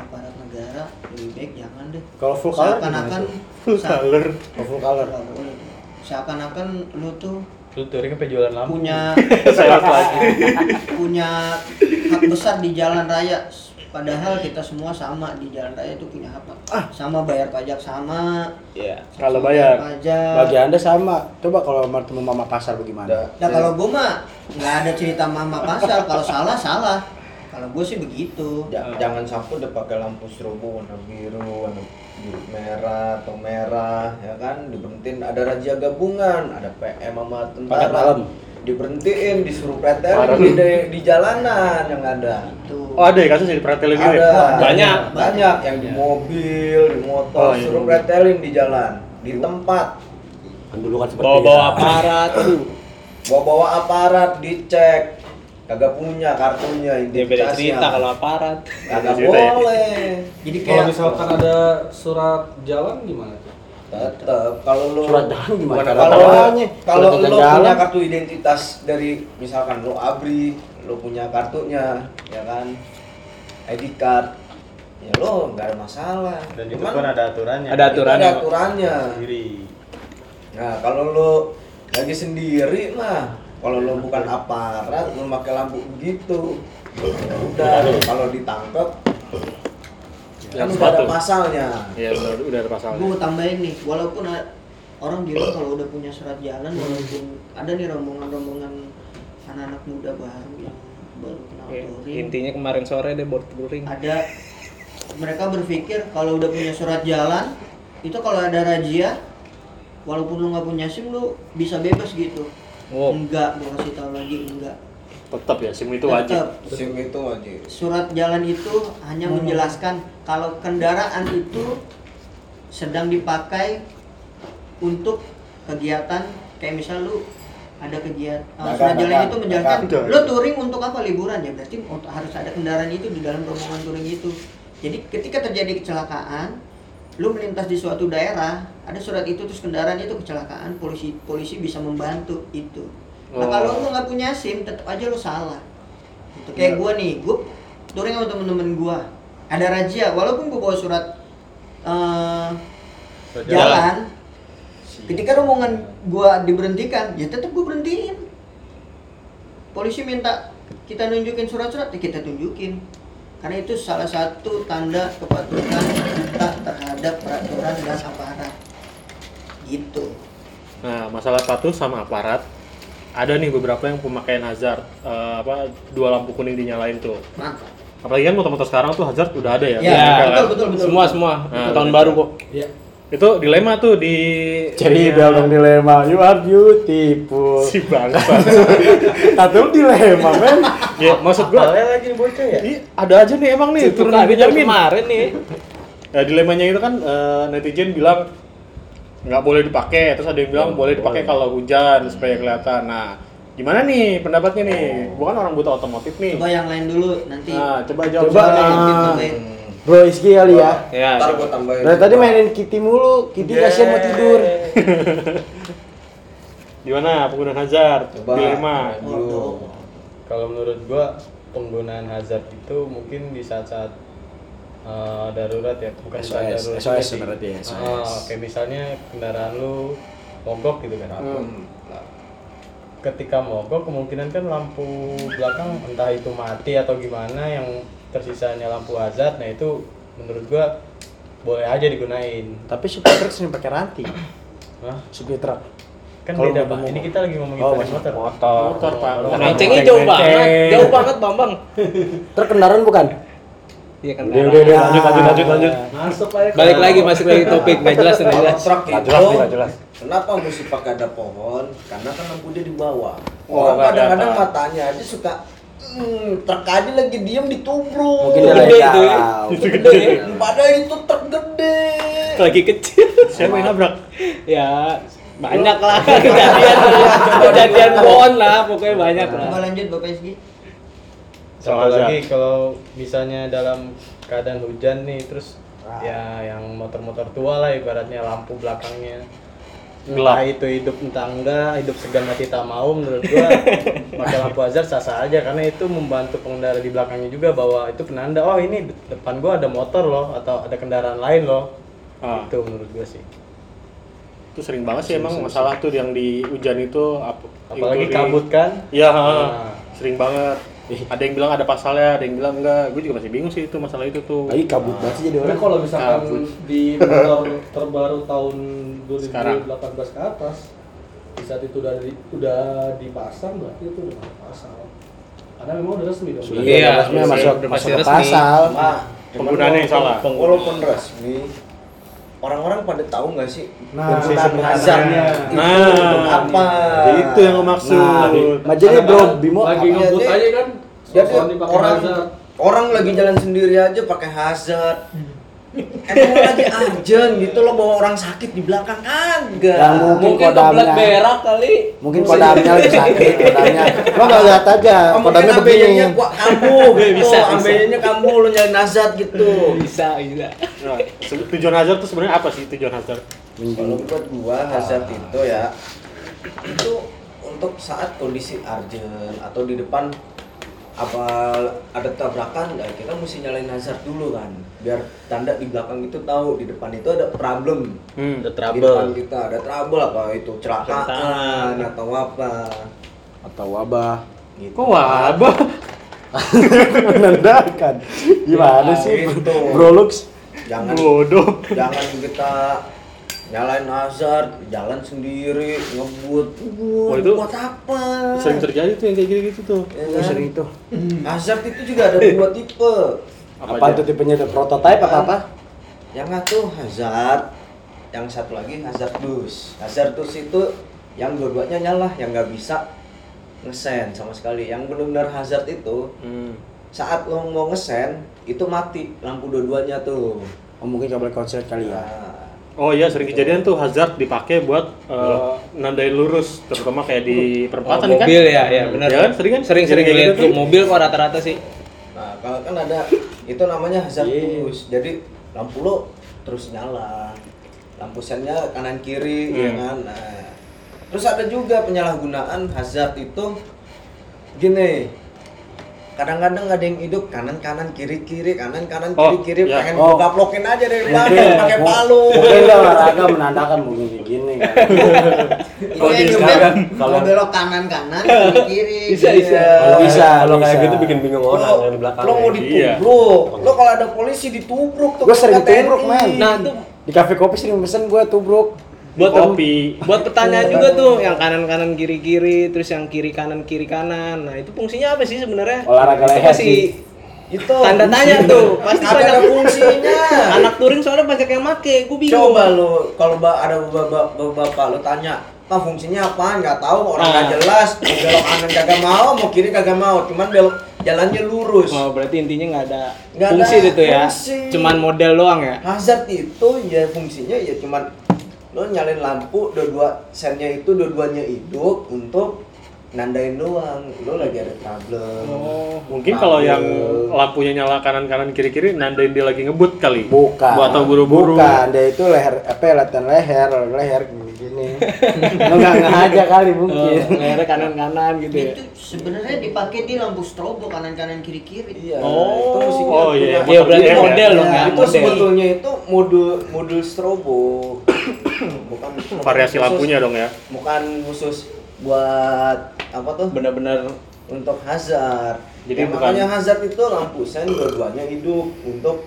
aparat negara lebih baik jangan deh. Kalau full color seakan-akan Full sa- color. Kalau full color. Seakan-akan lu tuh Lu touring sampai jualan lampu. punya Sales lagi. punya hak besar di jalan raya padahal kita semua sama di jalan raya itu punya hak sama bayar pajak sama ya Kalau sama bayar. pajak Bagi Anda sama. Coba kalau ketemu mama pasar bagaimana? Nah kalau gue mah nggak ada cerita mama pasar kalau salah salah kalau gue sih begitu Ja- jangan sampai udah pakai lampu strobo warna biru, warna biru merah atau merah, ya kan? Diberhentiin ada razia gabungan, ada PM sama tentara. malam. Diberhentiin, disuruh pretelin di, di, di jalanan yang ada. itu Oh ada ya kasus di pretelin gitu ya? Ada Banyak. banyak yang di mobil, di motor, Oh, iya, suruh mobil. pretelin di jalan, di tempat, Kan dulu kan seperti Bawa-bawa aparat, aduh. bawa-bawa aparat dicek, kagak punya kartunya, Dia beda cerita kalau aparat. kagak ya. boleh. jadi Kalau kayak misalkan ada surat jalan gimana tuh? Tetep kalau lu Surat jalan gimana? Kalau kalau lu jalan. punya kartu identitas dari misalkan lu abri, lu punya kartunya, ya kan, ID card, ya lu nggak ada masalah. Dan itu Cuman pun ada aturannya. Ada aturannya. ada aturannya. Sendiri. Nah kalau lu lagi sendiri mah, kalau lu bukan aparat, lu pakai lampu begitu, ya udah kalau ditangkap Ya, kan udah ada pasalnya. Iya udah, udah ada pasalnya. gue tambahin nih walaupun orang bilang kalau udah punya surat jalan walaupun ada nih rombongan-rombongan anak-anak muda baru yang baru kenal Ya, touring Intinya kemarin sore deh board touring. ada mereka berpikir kalau udah punya surat jalan itu kalau ada razia walaupun lu nggak punya sim lu bisa bebas gitu Oh. enggak gue kasih tahu lagi enggak Tetap ya SIM itu wajib. SIM itu wajib. surat jalan itu hanya menjelaskan kalau kendaraan itu sedang dipakai untuk kegiatan kayak misal lu ada kegiatan uh, Dagang, surat jalan dagang, itu menjelaskan dagang. lu touring untuk apa liburan ya berarti harus ada kendaraan itu di dalam rombongan touring itu jadi ketika terjadi kecelakaan lu melintas di suatu daerah ada surat itu terus kendaraan itu kecelakaan polisi polisi bisa membantu itu. Nah Oh. kalau lu nggak punya sim tetap aja lu salah. Gitu. kayak gua nih gua touring sama temen-temen gua. Ada razia walaupun gua bawa surat eh, Surat jalan. ketika rombongan gua diberhentikan ya tetap gua berhentiin. Polisi minta kita nunjukin surat-surat ya kita tunjukin karena itu salah satu tanda kepatuhan kita terhadap peraturan dan aparat gitu Nah masalah sepatu sama aparat ada nih beberapa yang pemakaian hazard eh, apa dua lampu kuning dinyalain tuh. mantap Apalagi kan motor-motor sekarang tuh hazard udah ada ya. Ya, Nempel kan? betul, betul, betul. Semua semua. Nah, tahun betul. baru kok. Iya. Itu dilema tuh di Cerita dong dilema, you are beautiful. si bangsa. Satu dilema, men. ya maksud gua Apalnya lagi nih bocah ya? Ih, ada aja nih emang nih turun dari jamin. kemarin nih. Ya dilemanya itu kan eh, netizen bilang nggak boleh dipakai, terus ada yang bilang boleh dipakai kalau hujan supaya kelihatan. Nah, gimana nih pendapatnya nih? Bukan orang buta otomotif nih. coba yang lain dulu nanti Nah, coba jawab Coba. Tambahin. Bro Iski kali ya. Ya. Ntar gua tambahin. Dari tadi mainin Kitty mulu, Kitty kasihan mau tidur. Gimana penggunaan hazard? Coba. Dilema. Kalau menurut gua penggunaan hazard itu mungkin di saat-saat eh, darurat ya, bukan saat SOS, darurat. SOS berarti ya, SOS. Ah, kayak misalnya kendaraan lu mogok gitu kan. Hmm. Nah, ketika mogok kemungkinan kan lampu belakang entah itu mati atau gimana yang tersisanya lampu hazard, nah itu menurut gua boleh aja digunain. Tapi supir truk sering pakai ranting. Hah? Supir truk. Kan Kalau beda pak. Ini kita lagi ngomongin Oh, motor. Motor. Motor, Pak. Mencengnya jauh banget. Jauh banget, Bambang. Truk kendaraan bukan? Iya kan. Udah, udah, udah, lanjut, lanjut, lanjut, lanjut. Masuk aja. Balik lagi masuk lagi topik nggak jelas nggak Kalau jelas. truk itu, jelas kenapa mesti pakai ada pohon? Karena kan lampu dia di bawah. Oh, Orang kadang-kadang matanya aja suka hmm, truk aja lagi diem ditubruk. Mungkin dia Gede itu ya. Itu gede. Padahal itu truk gede. Lagi kecil. Siapa yang nabrak? ya banyak lah kejadian kejadian pohon lah pokoknya banyak lah coba lanjut bapak SG Satu Soal lagi kalau misalnya dalam keadaan hujan nih terus ya yang motor-motor tua lah ibaratnya lampu belakangnya Gelap. Entah itu hidup entah enggak, hidup segan mati tak mau menurut gua pakai lampu hazard sah-sah aja karena itu membantu pengendara di belakangnya juga bahwa itu penanda oh ini de- depan gua ada motor loh atau ada kendaraan lain loh. Ah. Itu menurut gua sih. Itu sering banget sih emang masalah tuh yang di hujan itu ap- Apalagi kabut kan? Iya, Nah. sering banget. Ada yang bilang ada pasalnya, ada yang bilang enggak. Gue juga masih bingung sih itu masalah itu tuh. Lagi kabut banget sih jadi Tapi orang. kalau misalkan Kabut. di motor terbaru tahun Sekarang. 2018 ke atas, di saat itu udah di, udah dipasang berarti itu udah nggak pasang. Karena memang udah resmi dong. Sudah Iya, masuk udah masuk resmi. pasal. Cuma Penggunaannya yang salah. Walaupun resmi, orang-orang pada tahu nggak sih Nah, hazardnya itu Nah, untuk apa? Itu yang maksud. Nah, Majene bro, Bimo lagi apa? ngebut Jadi- aja kan. Jadi orang hazard. orang lagi jalan sendiri aja pakai hazard. Emang lagi ajen gitu lo bawa orang sakit di belakang kagak. Yang mungkin Mungkin kodamnya berak kali. mungkin kodamnya lagi sakit kodamnya lo nggak lihat aja Oh, mungkin kodamnya begini gua kamu gitu. Bisa, bisa. Ambenya kamu lo nyalin hazard gitu. Bisa, bisa. Nah, tujuan hazard tuh sebenarnya apa sih tujuan hazard? Kalau buat gua hazard itu ya itu untuk saat kondisi urgent atau di depan apa ada tabrakan ya kita mesti nyalain hazard dulu kan biar tanda di belakang itu tahu di depan itu ada problem Hmm. Ada di trouble. depan kita ada trouble apa itu celakaan atau apa atau wabah gitu. Kok wabah? menandakan gimana sih Gitu. bro Lux jangan Bodoh. jangan kita nyalain hazard jalan sendiri ngebut ngebut itu buat apa Sering terjadi tuh yang kayak gitu-gitu tuh. Ya Oh, kan? sering itu Hazard itu juga ada dua tipe. apa, itu tipenya itu prototype apa apa Yang satu hazard, yang satu lagi hazardus. Hazardus itu yang dua-duanya nyala, yang nggak bisa ngesen sama sekali. Yang benar-benar hazard itu Hmm. saat lo mau ngesen itu mati lampu dua-duanya tuh. oh mungkin kabel konser kali ya Nah, Oh iya sering kejadian tuh hazard dipakai buat eh, nandain lurus terutama kayak di Oh, perempatan kan? mobil ya, ya benar. Ya kan, sering kan? Sering sering lihat gitu tuh kan? mobil kok rata-rata sih. nah, kalau kan ada itu namanya hazardus. Jadi lampu lo terus nyala. Lampu sennya kanan kiri ya Hmm. kan. Nah, terus ada juga penyalahgunaan hazard itu gini. Kadang-kadang ada yang hidup kanan kanan kiri kiri kanan kanan Oh, kiri kiri ya. pengen Oh. gaplokin aja dari belakang pakai palu. mungkin dia olahraga menandakan mungkin kayak gini kan Iya, di juga sekarang, kalau kalau- belok kanan kanan kiri kiri. Bisa, bisa. Kalau bisa Kalau kayak bisa. gitu bikin bingung Lo, orang yang di belakang. lo mau Iya. ditubruk, lo kalau ada polisi ditubruk tuh. gue sering ke TNI. tubruk men Nah, di kafe kopi sering pesen gue tubruk buat kopi. buat pertanyaan juga tuh yang kanan kanan kiri kiri terus yang kiri kanan kiri kanan nah itu fungsinya apa sih sebenarnya Olahraga Itu leher sih. Itu tanda tanya tuh pasti ada banyak fungsinya. anak touring soalnya banyak yang make gue bingung Coba lo kalau ada bapak bapak lo tanya, "Pak, fungsinya apa?" Nggak tahu, orang Ah. nggak jelas. Belok kanan kagak mau, mau kiri kagak mau, cuman belok jalannya lurus. oh berarti intinya nggak ada Nggak fungsi ada itu ya fungsi. cuman model doang ya Hazard itu ya fungsinya ya cuman lo nyalain lampu dua-dua sennya itu dua-duanya hidup untuk nandain doang. Lo lagi ada problem. Oh. Mungkin kalau yang lampunya nyala kanan kanan kiri kiri nandain dia lagi ngebut kali. bukan. Buat atau buru-buru. bukan. Dia itu leher apa ya, latihan leher. Leher nggak ngaja kali mungkin Oh, lehernya kanan kanan gitu ya Itu sebenarnya dipakai di lampu strobo kanan kanan kiri kiri. iya Oh. itu Oh, iya. Iya, berarti model dong ya itu model sebetulnya itu modul modul strobo bukan Variasi khusus- lampunya dong ya. bukan khusus buat apa tuh benar-benar untuk hazard Jadi bukan- namanya hazard itu lampu sen dua-duanya hidup untuk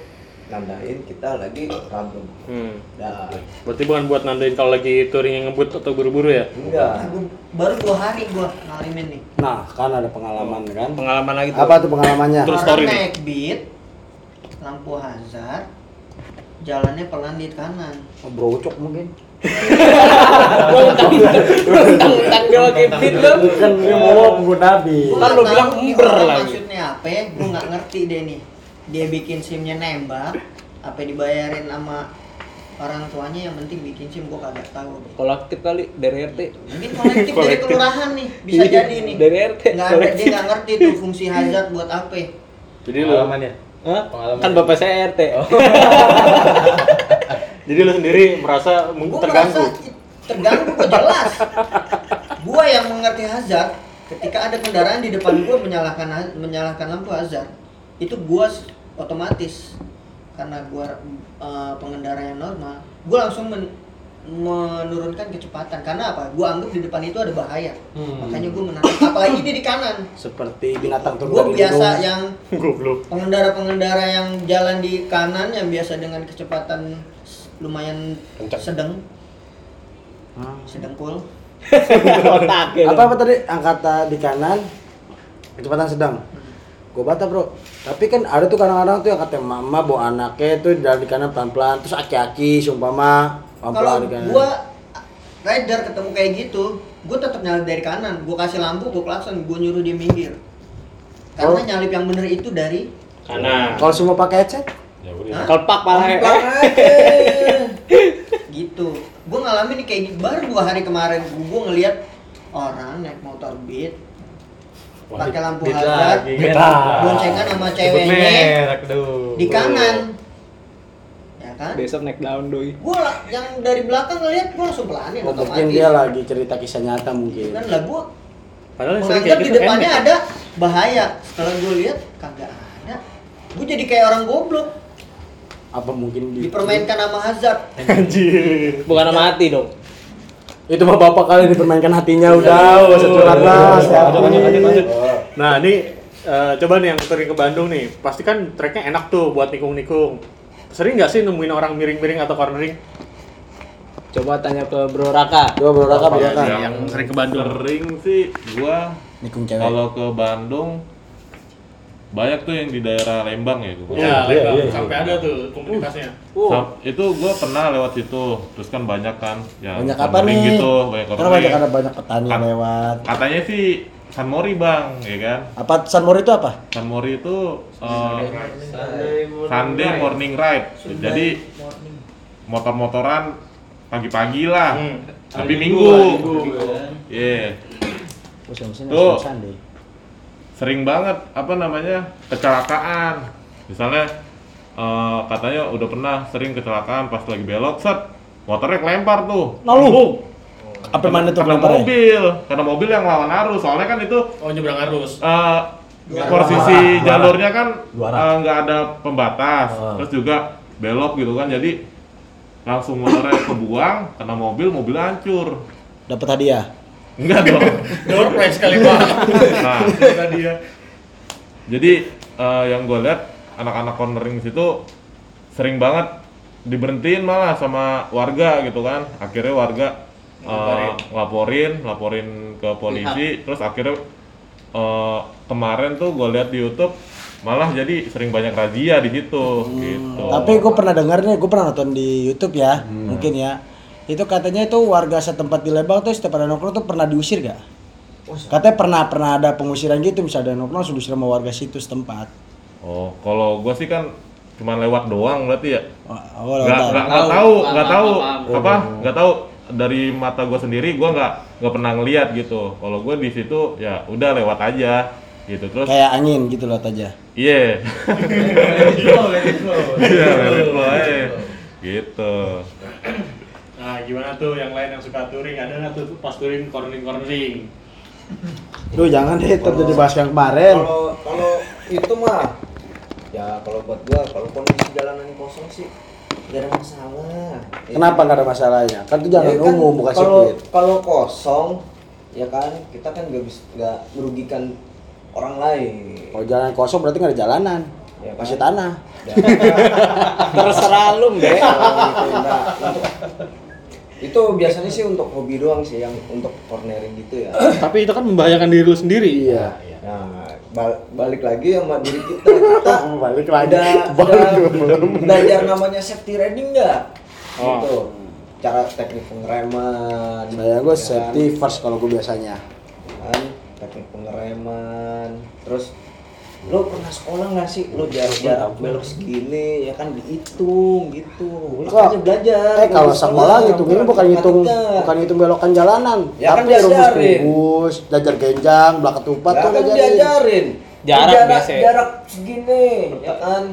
nandain kita lagi problem Hmm. nah Berarti bukan buat nandain kalau lagi touring yang ngebut atau buru-buru ya? enggak Aku baru dua hari gua ngalamin nih. nah kan ada pengalaman kan pengalaman lagi tuh apa tuh pengalamannya Terus story nih. naik beat, lampu hazard, jalannya pelan di kanan. oh, brocok mungkin lo kan dia mau Gua nggak lu tahu bilang ember lagi. Maksudnya apa? Gue nggak ngerti deh nih. Dia bikin simnya nembak, apa dibayarin sama orang tuanya yang penting bikin sim gue kagak tahu kolektif kali dari RT Mungkin kolektif dari kelurahan nih bisa Iya, jadi nih. dari RT Nggak ada dia nggak ngerti tuh fungsi hazard buat apa. Jadi lu. Hah? Pengalaman. kan bapak saya RT jadi lu sendiri merasa Gue terganggu. merasa terganggu kok jelas. Gua yang mengerti hazard ketika ada kendaraan di depan gua menyalakan ha- menyalakan lampu hazard itu gua otomatis. Karena gua eh, pengendara yang normal gua langsung men- menurunkan kecepatan. Karena apa? Gua anggap di depan itu ada bahaya. Hmm. makanya gua menanam apalagi dia di kanan. Seperti binatang turun gua biasa gunung. yang Goblok. pengendara-pengendara yang jalan di kanan yang biasa dengan kecepatan lumayan Kencang. sedang. Hmm. sedang cool. Ya. Apa apa tadi? Angkata di kanan kecepatan sedang gue bata bro. Tapi kan ada tuh kadang-kadang tuh yang kata mama bawa anaknya tuh dari kanan pelan-pelan terus aki-aki sumpama kalau pelan-pelan di kanan. gua rider ketemu kayak gitu gua tetap nyalip dari kanan. Gua kasih lampu gua klakson gua nyuruh dia minggir. Karena Oh. nyalip yang bener itu dari Kanan. kalau semua pakai headset? Ya udah. Kelpak pala. Gitu. Gua ngalamin nih kayak gitu baru dua hari kemarin gua ngeliat orang naik motor beat pakai lampu hazard boncengan sama ceweknya di kanan. Ya kan? Besok naik daun doi. gua lah- yang dari belakang ngeliat gua langsung pelanin oh, mungkin dia lagi cerita kisah nyata mungkin. Kan lah gua Padahal menganggap di gitu depannya enak. ada bahaya. Setelah gue lihat kagak ada. Gue jadi kayak orang goblok. Apa mungkin di dipermainkan sama hazard. Anjir. Bukan sama hati dong. Itu mah bapak kali dipermainkan hatinya udah gak usah curhat lah hati. lanjut. Nah, ini eh, coba nih yang touring ke Bandung nih. Pasti kan treknya enak tuh buat nikung-nikung. Sering nggak sih nemuin orang miring-miring atau cornering? Coba tanya ke Bro Raka. coba bro Raka bro ya, Raka yang sering ke Bandung. Sering sih gua nikung cewek kalau ke Bandung banyak tuh yang di daerah Lembang ya gua. Ya, iya, Lembang. iya, iya. sampai ada tuh komunitasnya. Sam- itu gua pernah lewat situ. Terus kan banyak kan yang banyak apa nih? gitu banyak karena banyak ada banyak petani Kan- lewat. katanya sih San Mori bang ya kan? Apa Sunmori itu apa? San Mori itu eh, Sunday morning ride. jadi motor-motoran pagi-pagi lah. Hmm. tapi minggu. Iya. musim-musim Tuh. Sering banget apa namanya kecelakaan. Misalnya eh, katanya udah pernah sering kecelakaan pas lagi belok set motornya kelempar tuh. Lalu? Apa mana tuh karena mobil karena mobil yang lawan arus. Soalnya kan itu Oh, nyebrang arus. eh, posisi Dua arah. jalurnya kan eh, nggak ada pembatas. Ah. terus juga belok gitu kan jadi langsung motornya kebuang karena mobil mobil hancur. Dapat hadiah enggak dong Door prize kali, Pak. nah Tadi ya. Jadi eh, yang gue lihat anak-anak cornering situ sering banget diberhentiin malah sama warga gitu kan. Akhirnya warga eh, laporin, laporin ke polisi. Terus akhirnya eh, kemarin tuh gue lihat di YouTube malah jadi sering banyak razia di situ gitu. Tapi gue pernah dengar nih, gue pernah nonton di YouTube ya, mungkin ya. Itu katanya itu warga setempat di Lembang tuh setiap ada nongkrong tuh pernah diusir gak? Katanya pernah pernah ada pengusiran gitu, misalnya ada nongkrong diusir sama warga situ setempat. Oh, kalau gue sih kan cuma lewat doang berarti ya. Oh, nggak tahu. nggak nggak tahu. nggak tahu. apa? Nggak tahu. Dari mata gue sendiri gue nggak nggak pernah ngeliat gitu. Kalau gue di situ ya udah lewat aja gitu. Terus Kayak angin gitu loh aja. iya. Iya let it flow aja. gitu gimana tuh yang lain yang suka touring? Ada nggak tuh pas touring cornering-cornering? Duh jangan deh, terjadi bahas yang kemarin. Kalau kalau itu mah ya kalau buat gua kalau kondisi jalanan kosong sih gak ada masalah. Kenapa nggak ada masalahnya? Kan itu jalan Ya kan, umum bukan kalau sirkuit. kalau kosong ya kan kita kan nggak bisa nggak merugikan orang lain. Kalau jalan kosong berarti nggak ada jalanan, Ya kan? masih tanah. Ya. Terserah lu, Mbak. Gitu. Itu biasanya sih untuk hobi doang sih yang untuk cornering gitu ya. Tapi itu kan membahayakan diri lu sendiri. Iya. Nah, bal- balik lagi sama diri kita. Kita balik lagi. udah, Balik udah belajar namanya safety riding nggak? Oh. Gitu. Cara teknik pengereman. Saya gue ya kan? safety first kalau gue biasanya. kan teknik pengereman terus lo pernah sekolah nggak sih lo jarak jarak belok segini ya kan dihitung gitu makanya belajar Eh kalau Lo sekolah ngitungin bukan ngitung matematika. bukan ngitung belokan jalanan, Ya kan tapi rumus diajarin. rumus, belajar genjang, belakang tupat ya tuh kan diajarin. diajarin Jarak jarak, biasa. jarak segini ya kan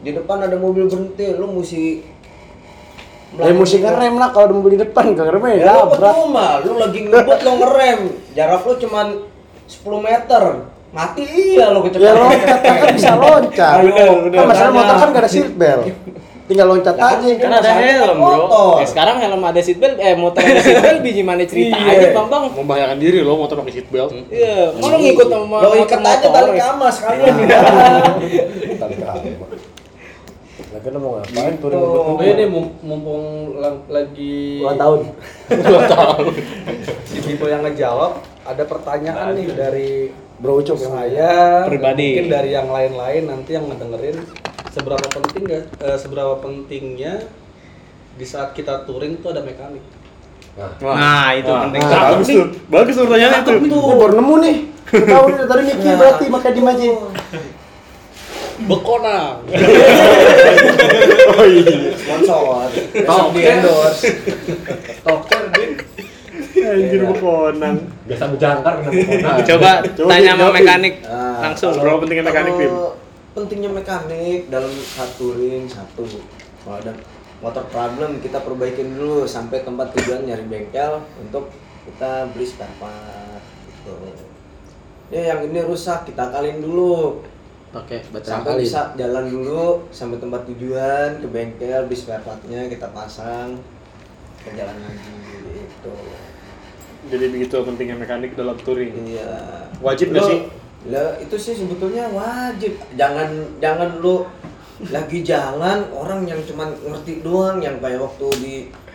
di depan ada mobil berhenti lo mesti Eh mesti ngerem lah kalau ada mobil di depan, gak ngerem ya Ya lo berat. percuma, lu lagi ngebut lo ngerem, jarak lu cuman 10 meter, mati iya lo Ya kecepatan. loncat kan bisa loncat. Ayo, Kan masalah motor kan gak ada seat belt. Tinggal loncat Ya kan, aja. Kan ada helm, Bro. Motor. Ya, sekarang helm ada seatbelt, eh motor ada seatbelt biji mana cerita Iya. aja, Bang, Bang. Membahayakan diri lo motor pakai seat belt. Iya, mau lu ngikut sama Lo ikat aja tali kamas sekalian di Tali kamu. Lagi lo mau ngapain tuh Gitu. Oh, ini mum- mumpung lagi Ulang tahun. si Bimo yang ngejawab ada pertanyaan nih dari Bro Ucup yang saya Pribadi. mungkin dari yang lain-lain nanti yang ngedengerin seberapa penting gak, eh, seberapa pentingnya di saat kita touring tuh ada mekanik. Nah, itu penting. bagus tuh. Bagus tuh pertanyaannya tuh. Ini baru nemu nih. Tahu nih tadi mikir berarti makanya di aja. bekonang. Oh iya. sponsor. Besok di endorse. Toker din. Anjir bekonang Biasa berjangkar kenapa kona. Coba Coba tanya sama mekanik Nah, langsung. kalau- Berapa pentingnya mekanik, kalau pentingnya mekanik dalam satu touring satu. Kalau ada motor problem kita perbaikin dulu sampai tempat tujuan nyari bengkel untuk kita beli spare part gitu. Ya yang ini rusak kita akalin dulu. Pakai sampai bisa jalan dulu sampai tempat tujuan ke bengkel beli spare partnya kita pasang ke jalan lagi gitu jadi begitu pentingnya mekanik dalam touring. Iya. Wajib nggak sih? lah itu sih sebetulnya wajib. Jangan jangan lu lagi jalan orang yang cuman ngerti doang yang kayak waktu di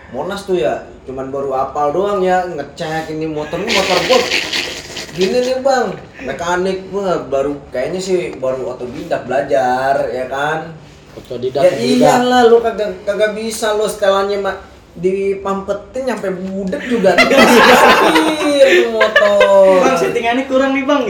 Monas tuh ya cuman baru apal doang ya ngecek ini motor ini motor gua. Gini nih bang. Mekanik gua baru kayaknya sih baru otodidak belajar ya kan? Otodidak ya iyalah lu kagak kagak bisa lu setelannya mak dipampetin nyampe budek juga tuh motor. Bang settingannya kurang nih bang.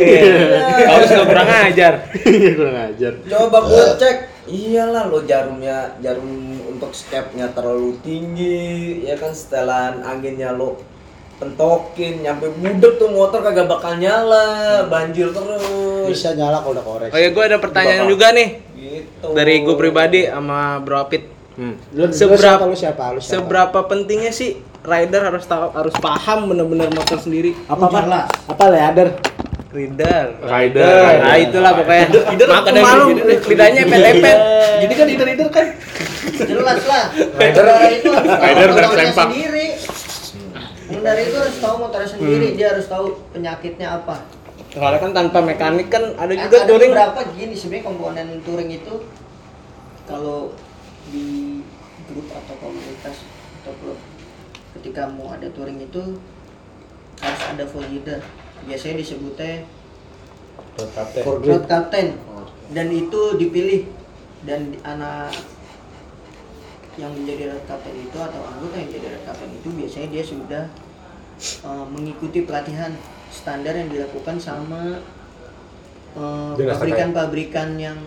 Kamu suka kurang ajar. Iya kurang ajar. Coba gue cek. Iyalah lo jarumnya jarum untuk stepnya terlalu tinggi ya kan? Setelan anginnya lo pentokin nyampe budek tuh motor kagak bakal nyala banjir terus. Bisa nyala kalau udah korek. Oh ya, gue ada pertanyaan juga nih. gitu. Dari gue pribadi sama Bro Apit. Lu Seberapa- siapa lu siapa? Lu siapa? Seberapa pentingnya sih rider harus tahu harus paham bener-bener motor sendiri. apa apa? Apa leader? Rider. Rider. Nah, itulah pokoknya. Makanya malu lidahnya epet-epet. jadi kan leader kan jelas lah Rider- itu harus tahu rider sendiri pengendara itu harus tahu motornya sendiri dia harus tahu penyakitnya apa Soalnya kan tanpa mekanik kan ada Kan juga ada touring. beberapa gini sebenarnya komponen touring itu kalau di grup atau komunitas atau klub. Ketika mau ada touring itu harus ada full leader. Biasanya disebutnya road captain. Dan itu dipilih. Dan di- anak yang menjadi road captain itu atau anggota yang jadi road captain itu biasanya dia sudah uh, mengikuti pelatihan standar yang dilakukan sama uh, pabrikan-pabrikan yang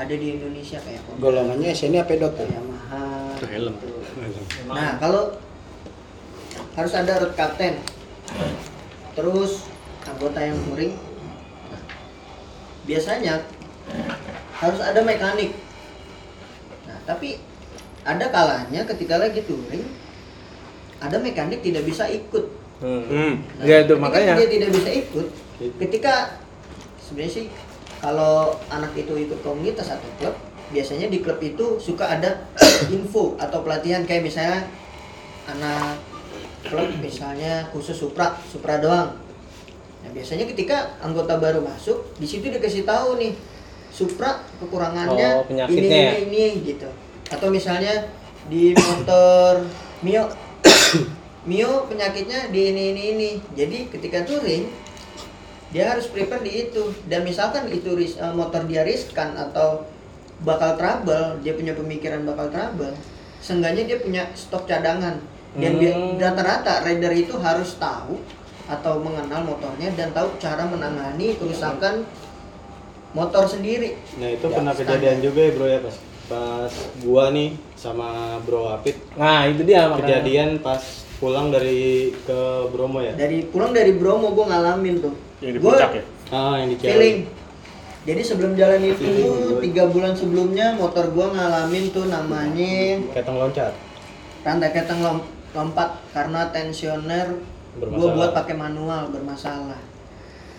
ada di Indonesia kayak Honda, Golongannya SNI apa dot? Yamaha. Helm. gitu. Nah kalau harus ada road captain, terus anggota yang touring, biasanya harus ada mekanik. Nah tapi ada kalanya ketika lagi touring, ada mekanik tidak bisa ikut. Hmm. Nah, Ya itu makanya. dia tidak bisa ikut ketika sebenarnya sih kalau anak itu ikut komunitas atau klub biasanya di klub itu suka ada info atau pelatihan. Kayak misalnya anak klub misalnya khusus supra supra doang. Nah biasanya ketika anggota baru masuk di situ dikasih tahu nih supra kekurangannya Oh, penyakitnya ini, ini ini gitu. Atau misalnya di motor mio Mio penyakitnya di ini ini ini. Jadi ketika touring dia harus prepare di itu. Dan misalkan itu ris- eh, motor dia riskan atau bakal trouble, dia punya pemikiran bakal trouble. Seenggaknya dia punya stok cadangan. Dan dia- Hmm. rata-rata rider itu harus tahu atau mengenal motornya dan tahu cara menangani kerusakan motor sendiri. Nah itu Ya, pernah standar. kejadian juga ya bro ya pas pas gua nih sama bro Apit Nah, itu dia makanya. kejadian pas pulang dari ke Bromo ya. Dari pulang dari Bromo gue ngalamin tuh. yang di puncak ya Ah yang di Ciawi. feeling jadi sebelum jalan itu tiga bulan sebelumnya motor gua ngalamin tuh namanya Keteng loncat. rantai keteng lom- lompat karena tensioner gua Bermasalah. buat pakai manual bermasalah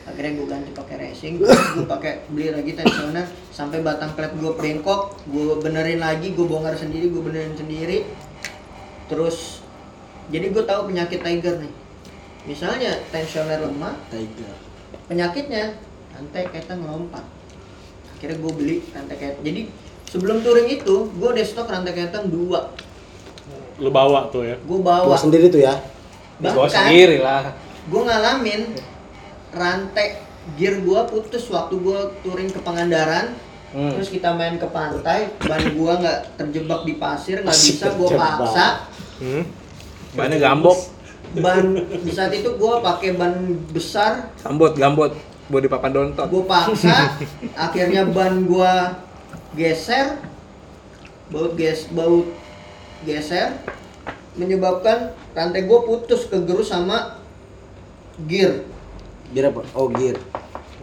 akhirnya gue ganti pakai racing gue pakai beli lagi tensioner sampai batang klep gue bengkok gue benerin lagi gue bongkar sendiri gue benerin sendiri terus jadi gue tahu penyakit tiger nih misalnya tensioner lemah Tiger. penyakitnya rantai keteng lompat akhirnya gue beli rantai keteng jadi sebelum touring itu gue udah stok rantai keteng dua lu bawa tuh ya gue Bawa bawa sendiri tuh ya. Bawa sendiri lah. gue ngalamin rantai gear gue putus waktu gue touring ke Pangandaran Hmm. terus kita main ke pantai ban gue nggak terjebak di pasir nggak bisa gue paksa Hmm. Bannya gambok, ban di saat itu gue pakai ban besar gambot, gambot. Bodi papan dontot. gue paksa akhirnya ban gue geser baut ges baut geser menyebabkan rantai gue putus kegerus sama gear Gear apa? Oh, gear.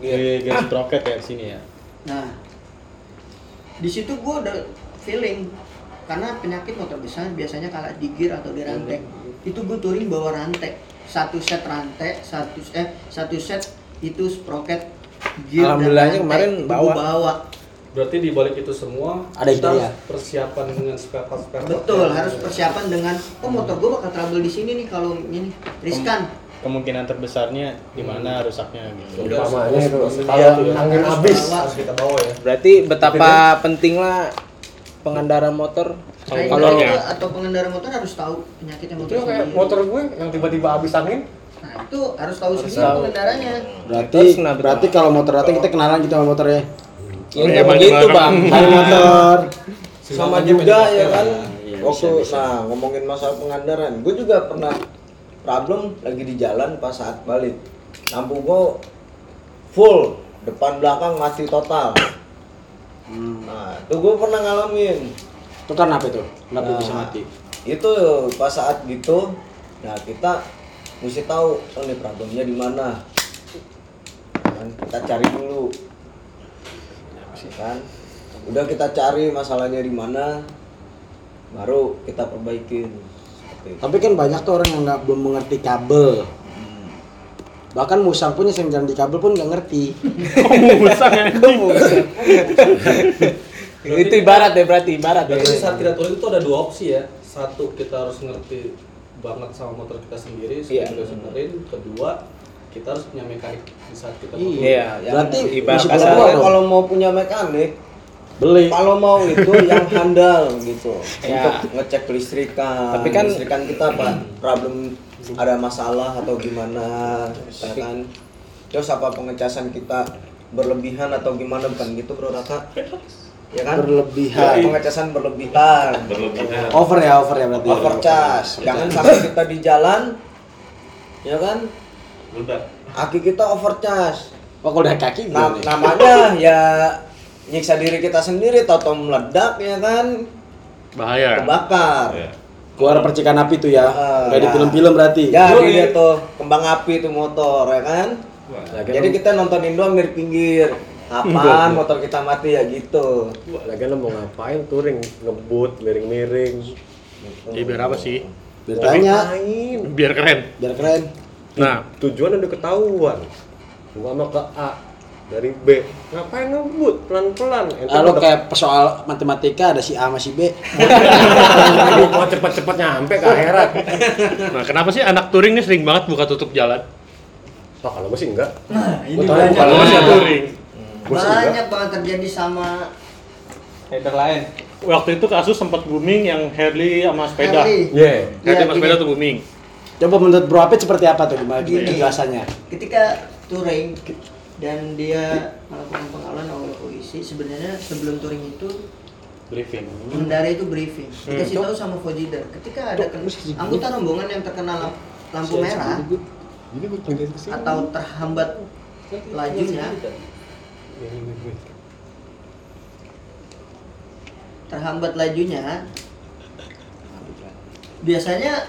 Gear, gear sprocket ya di sini ya. nah di situ gue udah feeling karena penyakit motor besar biasanya kalah di gear atau di rantai itu gue touring bawa rantai satu set rantai satu eh satu set itu sprocket gear dan Alhamdulillahnya kemarin bawa. bawa Berarti di balik itu semua Ada kita harus persiapan dengan spare part spare part Betul, yang- harus persiapan dengan oh motor gue bakal trouble di sini nih kalau ini riskan. Kemungkinan terbesarnya di mana rusaknya gitu. Udah Utamanya itu kalau harus- angin habis harus kita bawa ya. Berarti betapa pentinglah pengendara motor. Kalau gitu, atau pengendara motor harus tahu penyakitnya itu motor yang kayak motor gue yang tiba-tiba habis angin. Nah, itu harus tahu Harus sendiri tahu. pengendaranya. Berarti Terus kenapa berarti kalau motor datang kita kenalan gitu sama motornya. ya nggak begitu bang. Hai motor. sama juga ya kan? Iya, waktu nah ngomongin masalah pengandaran. Gue juga pernah problem lagi di jalan pas saat balik. Lampu gue full depan belakang mati total nah itu gue pernah ngalamin Itu kan apa itu? Kenapa Nah, bisa mati? itu pas saat gitu nah kita mesti tahu oh ini problemnya di mana kan kita cari dulu kan udah kita cari masalahnya di mana baru kita perbaikin. Tapi kan banyak tuh orang yang nggak belum mengerti kabel. Bahkan musang punya yang jalan di kabel pun nggak ngerti. Musang ya. itu ibarat ya berarti ibarat ya. Berarti saat kita touring itu ada dua opsi ya. Satu kita harus ngerti banget sama motor kita sendiri, Iya. kita benerin. Kedua, kita harus punya mekanik di saat kita Iya. Iya, Berarti ibarat kalau mau punya mekanik Beli. kalau mau itu yang handal gitu Ya. untuk ngecek listrikan Tapi kan- listrikan kita apa problem ada masalah atau gimana ya kan? Terus apa pengecasan kita berlebihan atau gimana? Bukan gitu bro Raka. Ya kan? Berlebihan. pengecasan berlebihan. Berlebihan. Over ya, over ya berarti. overcharge. Jangan sampai kita di jalan ya kan? Udah. Aki kita overcharge. Oh, kalau udah kaki Nah, namanya ya nyiksa diri kita sendiri tau meledak ya kan? Bahaya. kebakar. Ya. Keluar percikan api tuh ya. Ah, Kayak di ya. film-film berarti. jadi dia tuh kembang api tuh motor ya kan? Lagian jadi lo- kita nontonin doang dari pinggir. Apaan motor kita mati ya gitu. Lagian lo mau ngapain? Touring ngebut miring-miring. Ya, biar apa sih? Biar tanya, Biar keren. biar keren. Nah, tujuan udah ketahuan. Gua mau ke A dari B ngapain ngebut pelan-pelan udah- kayak soal matematika ada si A sama si B. Aduh, mau cepet-cepet nyampe ke akhirat nah kenapa sih anak touring ini sering banget buka tutup jalan? Wah, kalau gue sih enggak Nah, ini banyak. Kalau touring. Banyak banget terjadi sama Header lain. Waktu itu kasus sempat booming yang Harley sama sepeda. Harley. Yeah. Harley Iya, sama sepeda tuh booming. Coba menurut Bro Apit seperti apa tuh gimana Gini. penjelasannya? ketika touring dan dia melakukan pengawalan oleh polisi. Sebenarnya sebelum touring itu Briefing. pengendara itu briefing. Dikasih tahu sama Fojider ketika ada anggota rombongan yang terkena lamp- lampu merah atau terhambat lajunya terhambat lajunya biasanya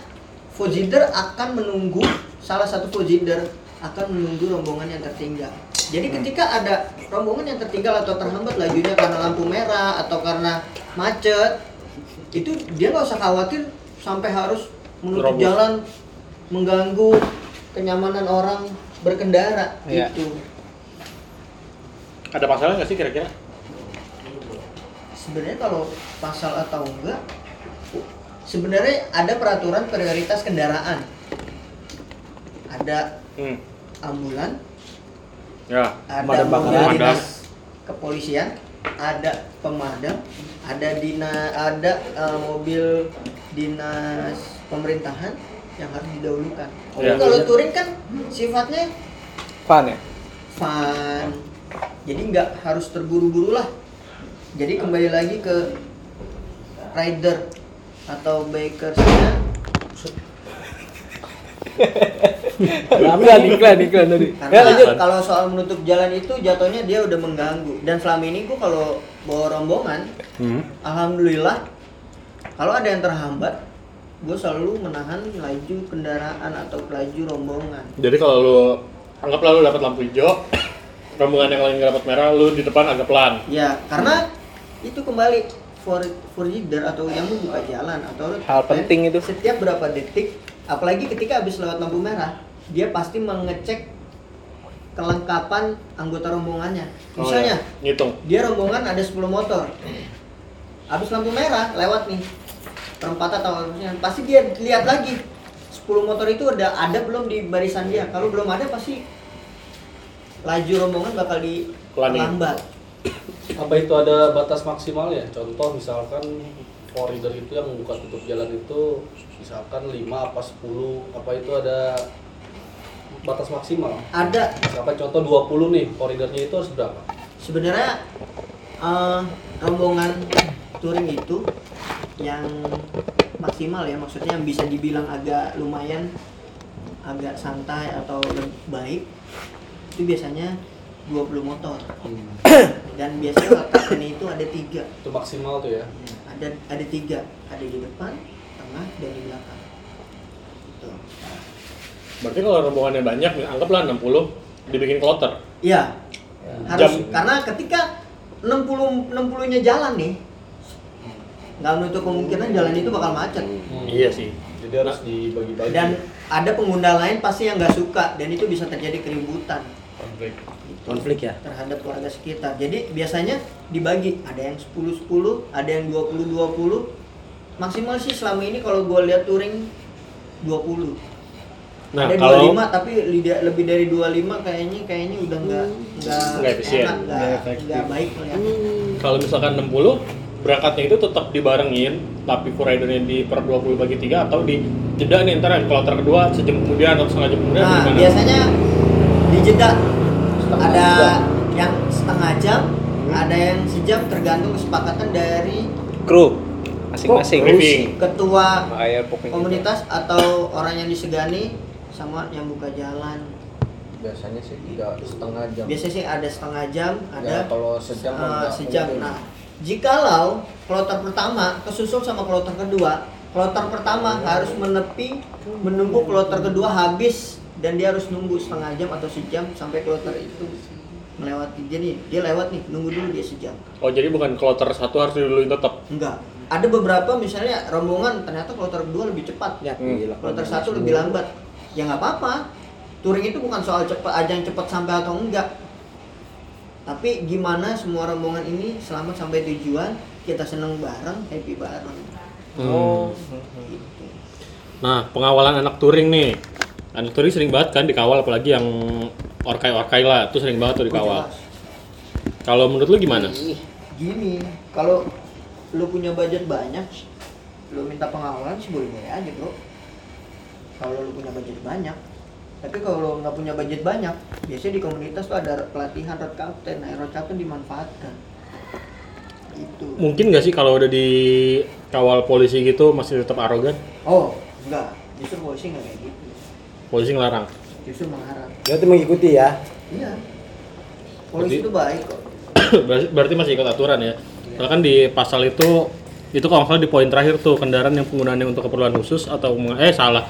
Fojider akan menunggu salah satu Fojider akan menunggu rombongan yang tertinggal. Jadi ketika ada rombongan yang tertinggal atau terhambat lajunya karena lampu merah atau karena macet, itu dia nggak usah khawatir sampai harus menutup Terobos. jalan mengganggu kenyamanan orang berkendara Iya. itu. Ada masalah nggak sih kira-kira? sebenarnya kalau pasal atau enggak sebenarnya ada peraturan prioritas kendaraan ada Hmm. ambulan Ya. ada Pemadam dinas kepolisian ada pemadam ada dina ada eh, mobil dinas pemerintahan yang harus didahulukan. Oh, iya. kalau touring kan sifatnya Fun ya? fun. Jadi nggak harus terburu-buru lah. Jadi kembali lagi ke rider atau bikersnya Iklan, iklan, iklan tadi. Ya lanjut. kalau soal menutup jalan itu jatuhnya dia udah mengganggu dan selama ini gua kalau bawa rombongan Hmm. alhamdulillah kalau ada yang terhambat gue selalu menahan laju kendaraan atau laju rombongan Jadi kalau lu anggaplah lu dapat lampu hijau, rombongan yang lain nggak dapat merah, lu di depan agak pelan. ya karena itu kembali for for leader atau yang membuka jalan atau Hal penting itu. setiap berapa detik apalagi ketika habis lewat lampu merah dia pasti mengecek kelengkapan anggota rombongannya. Oh, misalnya ya. ngitung. dia rombongan ada 10 motor. Habis lampu merah lewat nih. Perempatan atau harusnya pasti dia lihat lagi. 10 motor itu ada ada belum di barisan dia? Kalau belum ada pasti laju rombongan bakal di lambat apa itu ada batas maksimal ya? Contoh misalkan koridor itu yang membuka tutup jalan itu misalkan 5 apa 10 apa itu ada batas maksimal? Ada. Misalkan contoh 20 nih koridornya itu harus berapa? Sebenarnya eh, rombongan touring itu yang maksimal ya maksudnya yang bisa dibilang agak lumayan agak santai atau lebih baik itu biasanya 20 motor dan biasanya letaknya itu ada tiga itu maksimal tuh ya ada ada tiga ada di depan tengah dan di belakang Gitu. Berarti kalau rombongannya banyak, anggaplah 60, dibikin kloter. Iya. Harus Jam. karena ketika 60 60-nya jalan nih nggak menutup kemungkinan jalan itu bakal macet. Iya sih. jadi harus dibagi-bagi Dan ada pengguna lain pasti yang nggak suka dan itu bisa terjadi keributan Konflik. Konflik ya. terhadap warga sekitar. Jadi biasanya dibagi, ada yang 10 10, ada yang 20 20. Maksimal sih selama ini kalau gue lihat touring 20. Nah, ada kalau 25 tapi lebih dari 25 kayaknya kayaknya udah nggak nggak efisien. enak, nggak baik kelihatan. kalau misalkan 60, berangkatnya itu tetap dibarengin, tapi ridernya di per 20 bagi 3 atau di jeda nih ntar kloter kedua sejam kemudian atau setengah jam kemudian Nah, gimana? biasanya di jeda Setengah ada jam. yang setengah jam, ada yang sejam tergantung kesepakatan dari Kru masing-masing. Ketua Bayar pokoknya. komunitas atau orang yang disegani sama yang buka jalan. biasanya sih tidak setengah jam Biasanya sih ada setengah jam, ada Ya, kalau sejam enggak sejam. mungkin. Nah, jikalau kloter pertama kesusul sama kloter kedua, kloter pertama harus menepi menunggu kloter kedua habis dan dia harus nunggu setengah jam atau sejam sampai kloter itu melewati. Jadi dia lewat nih nunggu dulu dia sejam. Oh, jadi bukan kloter satu harus diduluin tetap. enggak. Ada beberapa misalnya rombongan ternyata kloter kedua lebih cepat. Ya, Hmm. kloter satu lebih lambat. Ya nggak apa-apa. Touring itu bukan soal cepat ajang cepat sampai atau enggak. Tapi gimana semua rombongan ini selamat sampai tujuan kita seneng bareng happy bareng Oh. Nah, pengawalan anak touring nih. Anak touring sering banget kan dikawal apalagi yang orkai-orkai lah, itu sering banget tuh dikawal. Kalau menurut lu gimana? gini kalau lu punya budget banyak lu minta pengawalan sih boleh boleh aja bro kalau lu punya budget banyak tapi kalau lu nggak punya budget banyak biasanya di komunitas tuh ada pelatihan road captain nah road captain dimanfaatkan itu Mungkin nggak sih kalau udah dikawal polisi gitu masih tetap arogan? oh enggak justru polisi nggak kayak gitu Polisi ngelarang. justru mengharap Berarti mengikuti ya. iya polisi Berarti- itu baik kok berarti, masih ikut aturan ya. Karena kan di pasal itu itu kalau nggak salah di poin terakhir tuh kendaraan yang penggunaannya untuk keperluan khusus atau eh salah.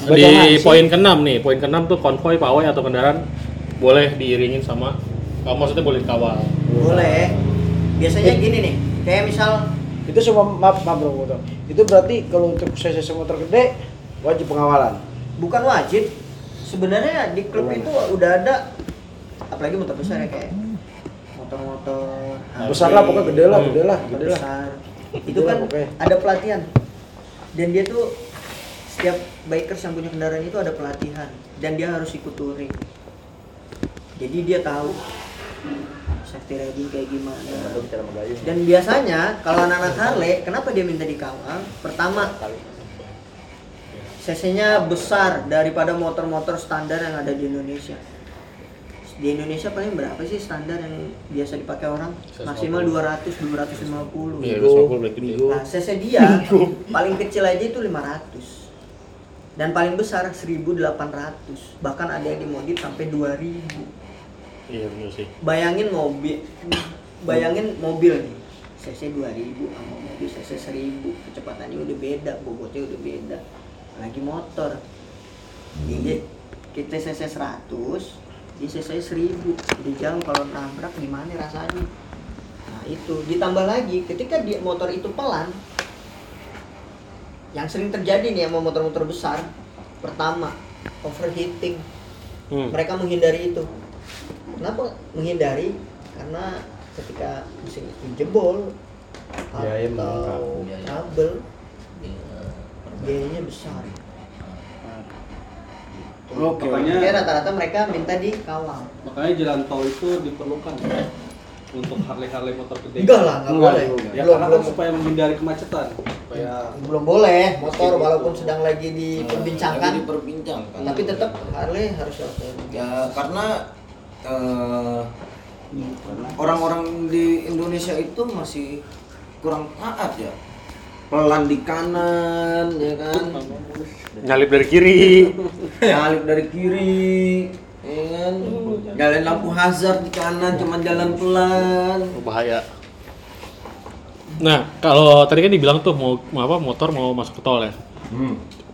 Bacaan Di poin ke-6 nih, poin ke-6 tuh konvoy, pawai atau kendaraan boleh diiringin sama kalau maksudnya boleh dikawal. boleh biasanya gini nih kayak misal Itu semua maaf maaf bro potong. Itu berarti kalau untuk CC motor gede wajib pengawalan. bukan wajib sebenarnya di klub itu udah ada apalagi motor besar ya kayak motor-motor Besar lah pokoknya gede lah, gede lah, motor gede lah. itu kan pokoknya. ada pelatihan dan dia tuh setiap bikers yang punya kendaraan itu ada pelatihan dan dia harus ikut touring jadi dia tahu safety riding kayak gimana dan biasanya kalau anak-anak Harley kenapa dia minta dikawal pertama cc-nya besar daripada motor-motor standar yang ada di Indonesia. Di Indonesia paling berapa sih standar yang biasa dipakai orang? Maksimal 200 250. Iya, 250 berarti gede. Nah, cc dia paling kecil aja itu 500. Dan paling besar 1800. Bahkan ada yang dimodif sampai 2000. Iya benar sih. Bayangin mobil bayangin mobil nih. cc 2000 sama mobil cc 1000. Kecepatannya udah beda, bobotnya udah beda. Lagi motor. Jadi kita cc 100, di cc 1000. Di jauh kalau nabrak gimana rasanya? Nah, itu ditambah lagi ketika dia motor itu pelan yang sering terjadi nih sama motor-motor besar pertama overheating Hmm. mereka menghindari itu kenapa menghindari karena ketika mesin itu jebol Biaya atau membengkak. trouble biayanya besar Oke. Makanya- rata-rata mereka minta dikawal Makanya jalan tol itu diperlukan ya, untuk Harley-Harley motor gede. enggak lah nggak Enggak, boleh. Ya belum karena kan belum supaya menghindari kemacetan. Supaya belum boleh motor Gitu. walaupun sedang lagi diperbincangkan Lagi diperbincangkan. tapi tetap Harley harus ya karena eh, orang-orang di Indonesia itu masih kurang taat ya pelan di kanan ya kan Nyalip dari kiri. nyalip dari kiri ya kan nyalain lampu hazard di kanan cuman jalan pelan bahaya. Nah, kalau tadi kan dibilang tuh mau, mau apa motor mau masuk ke tol ya.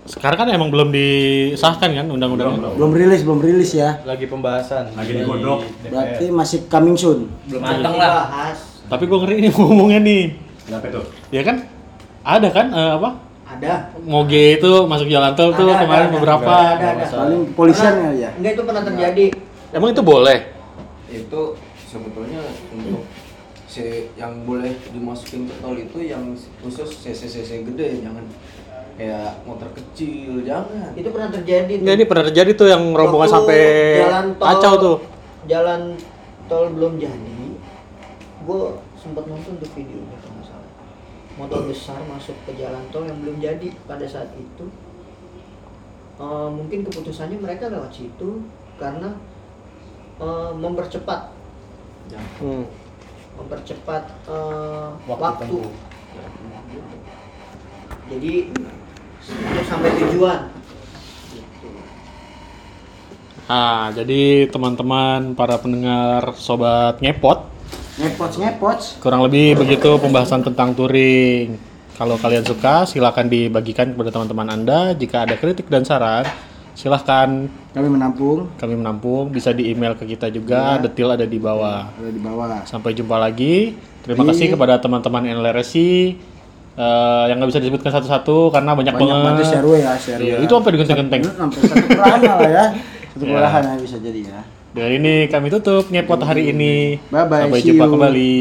Sekarang kan emang belum disahkan kan undang-undangnya. Belum rilis, belum rilis ya. Lagi pembahasan. Lagi digodok. Berarti masih coming soon. belum matang lah bahas Tapi gue ngeri nih ngomongnya nih. Kenapa itu? Ya kan? Ada kan eh, apa? ada Moge itu masuk jalan tol tuh Ada, kemarin ada, beberapa. ada, ada. Paling polisian Pernah- ya. enggak itu pernah terjadi Emang itu boleh? itu sebetulnya untuk si yang boleh dimasukin ke tol itu yang khusus CC CC gede jangan kayak motor kecil jangan. Itu pernah terjadi Enggak ini pernah terjadi tuh yang rombongan Waktu sampai jalan tol, kacau tuh. jalan tol belum jadi gue sempat nonton tuh videonya kalau nggak salah. Motor besar masuk ke jalan tol yang belum jadi pada saat itu. Eh, mungkin keputusannya mereka lewat situ karena eh, mempercepat. Hmm. mempercepat eh, Waktu waktu, jadi untuk sampai tujuan. Nah, jadi teman-teman para pendengar sobat ngepot, Ngepots, ngepots. kurang lebih begitu pembahasan tentang touring. Kalau kalian suka, silahkan dibagikan kepada teman-teman Anda. Jika ada kritik dan saran, silahkan Kami menampung. kami menampung. Bisa di email ke kita juga, detail ada di bawah. Ada di bawah. Sampai jumpa lagi. Terima Di- kasih kepada teman-teman NLRSI eh, yang nggak bisa disebutkan satu-satu karena banyak, Banyak banget. bantu share ya, share Iya, ya. itu sampai digenteng-genteng. Sampai satu kelurahan lah ya. Satu Ya. kelurahan ya bisa jadi ya. Dari ini kami tutup ngepot hari ini. Bye-bye, Sampai see jumpa you. kembali.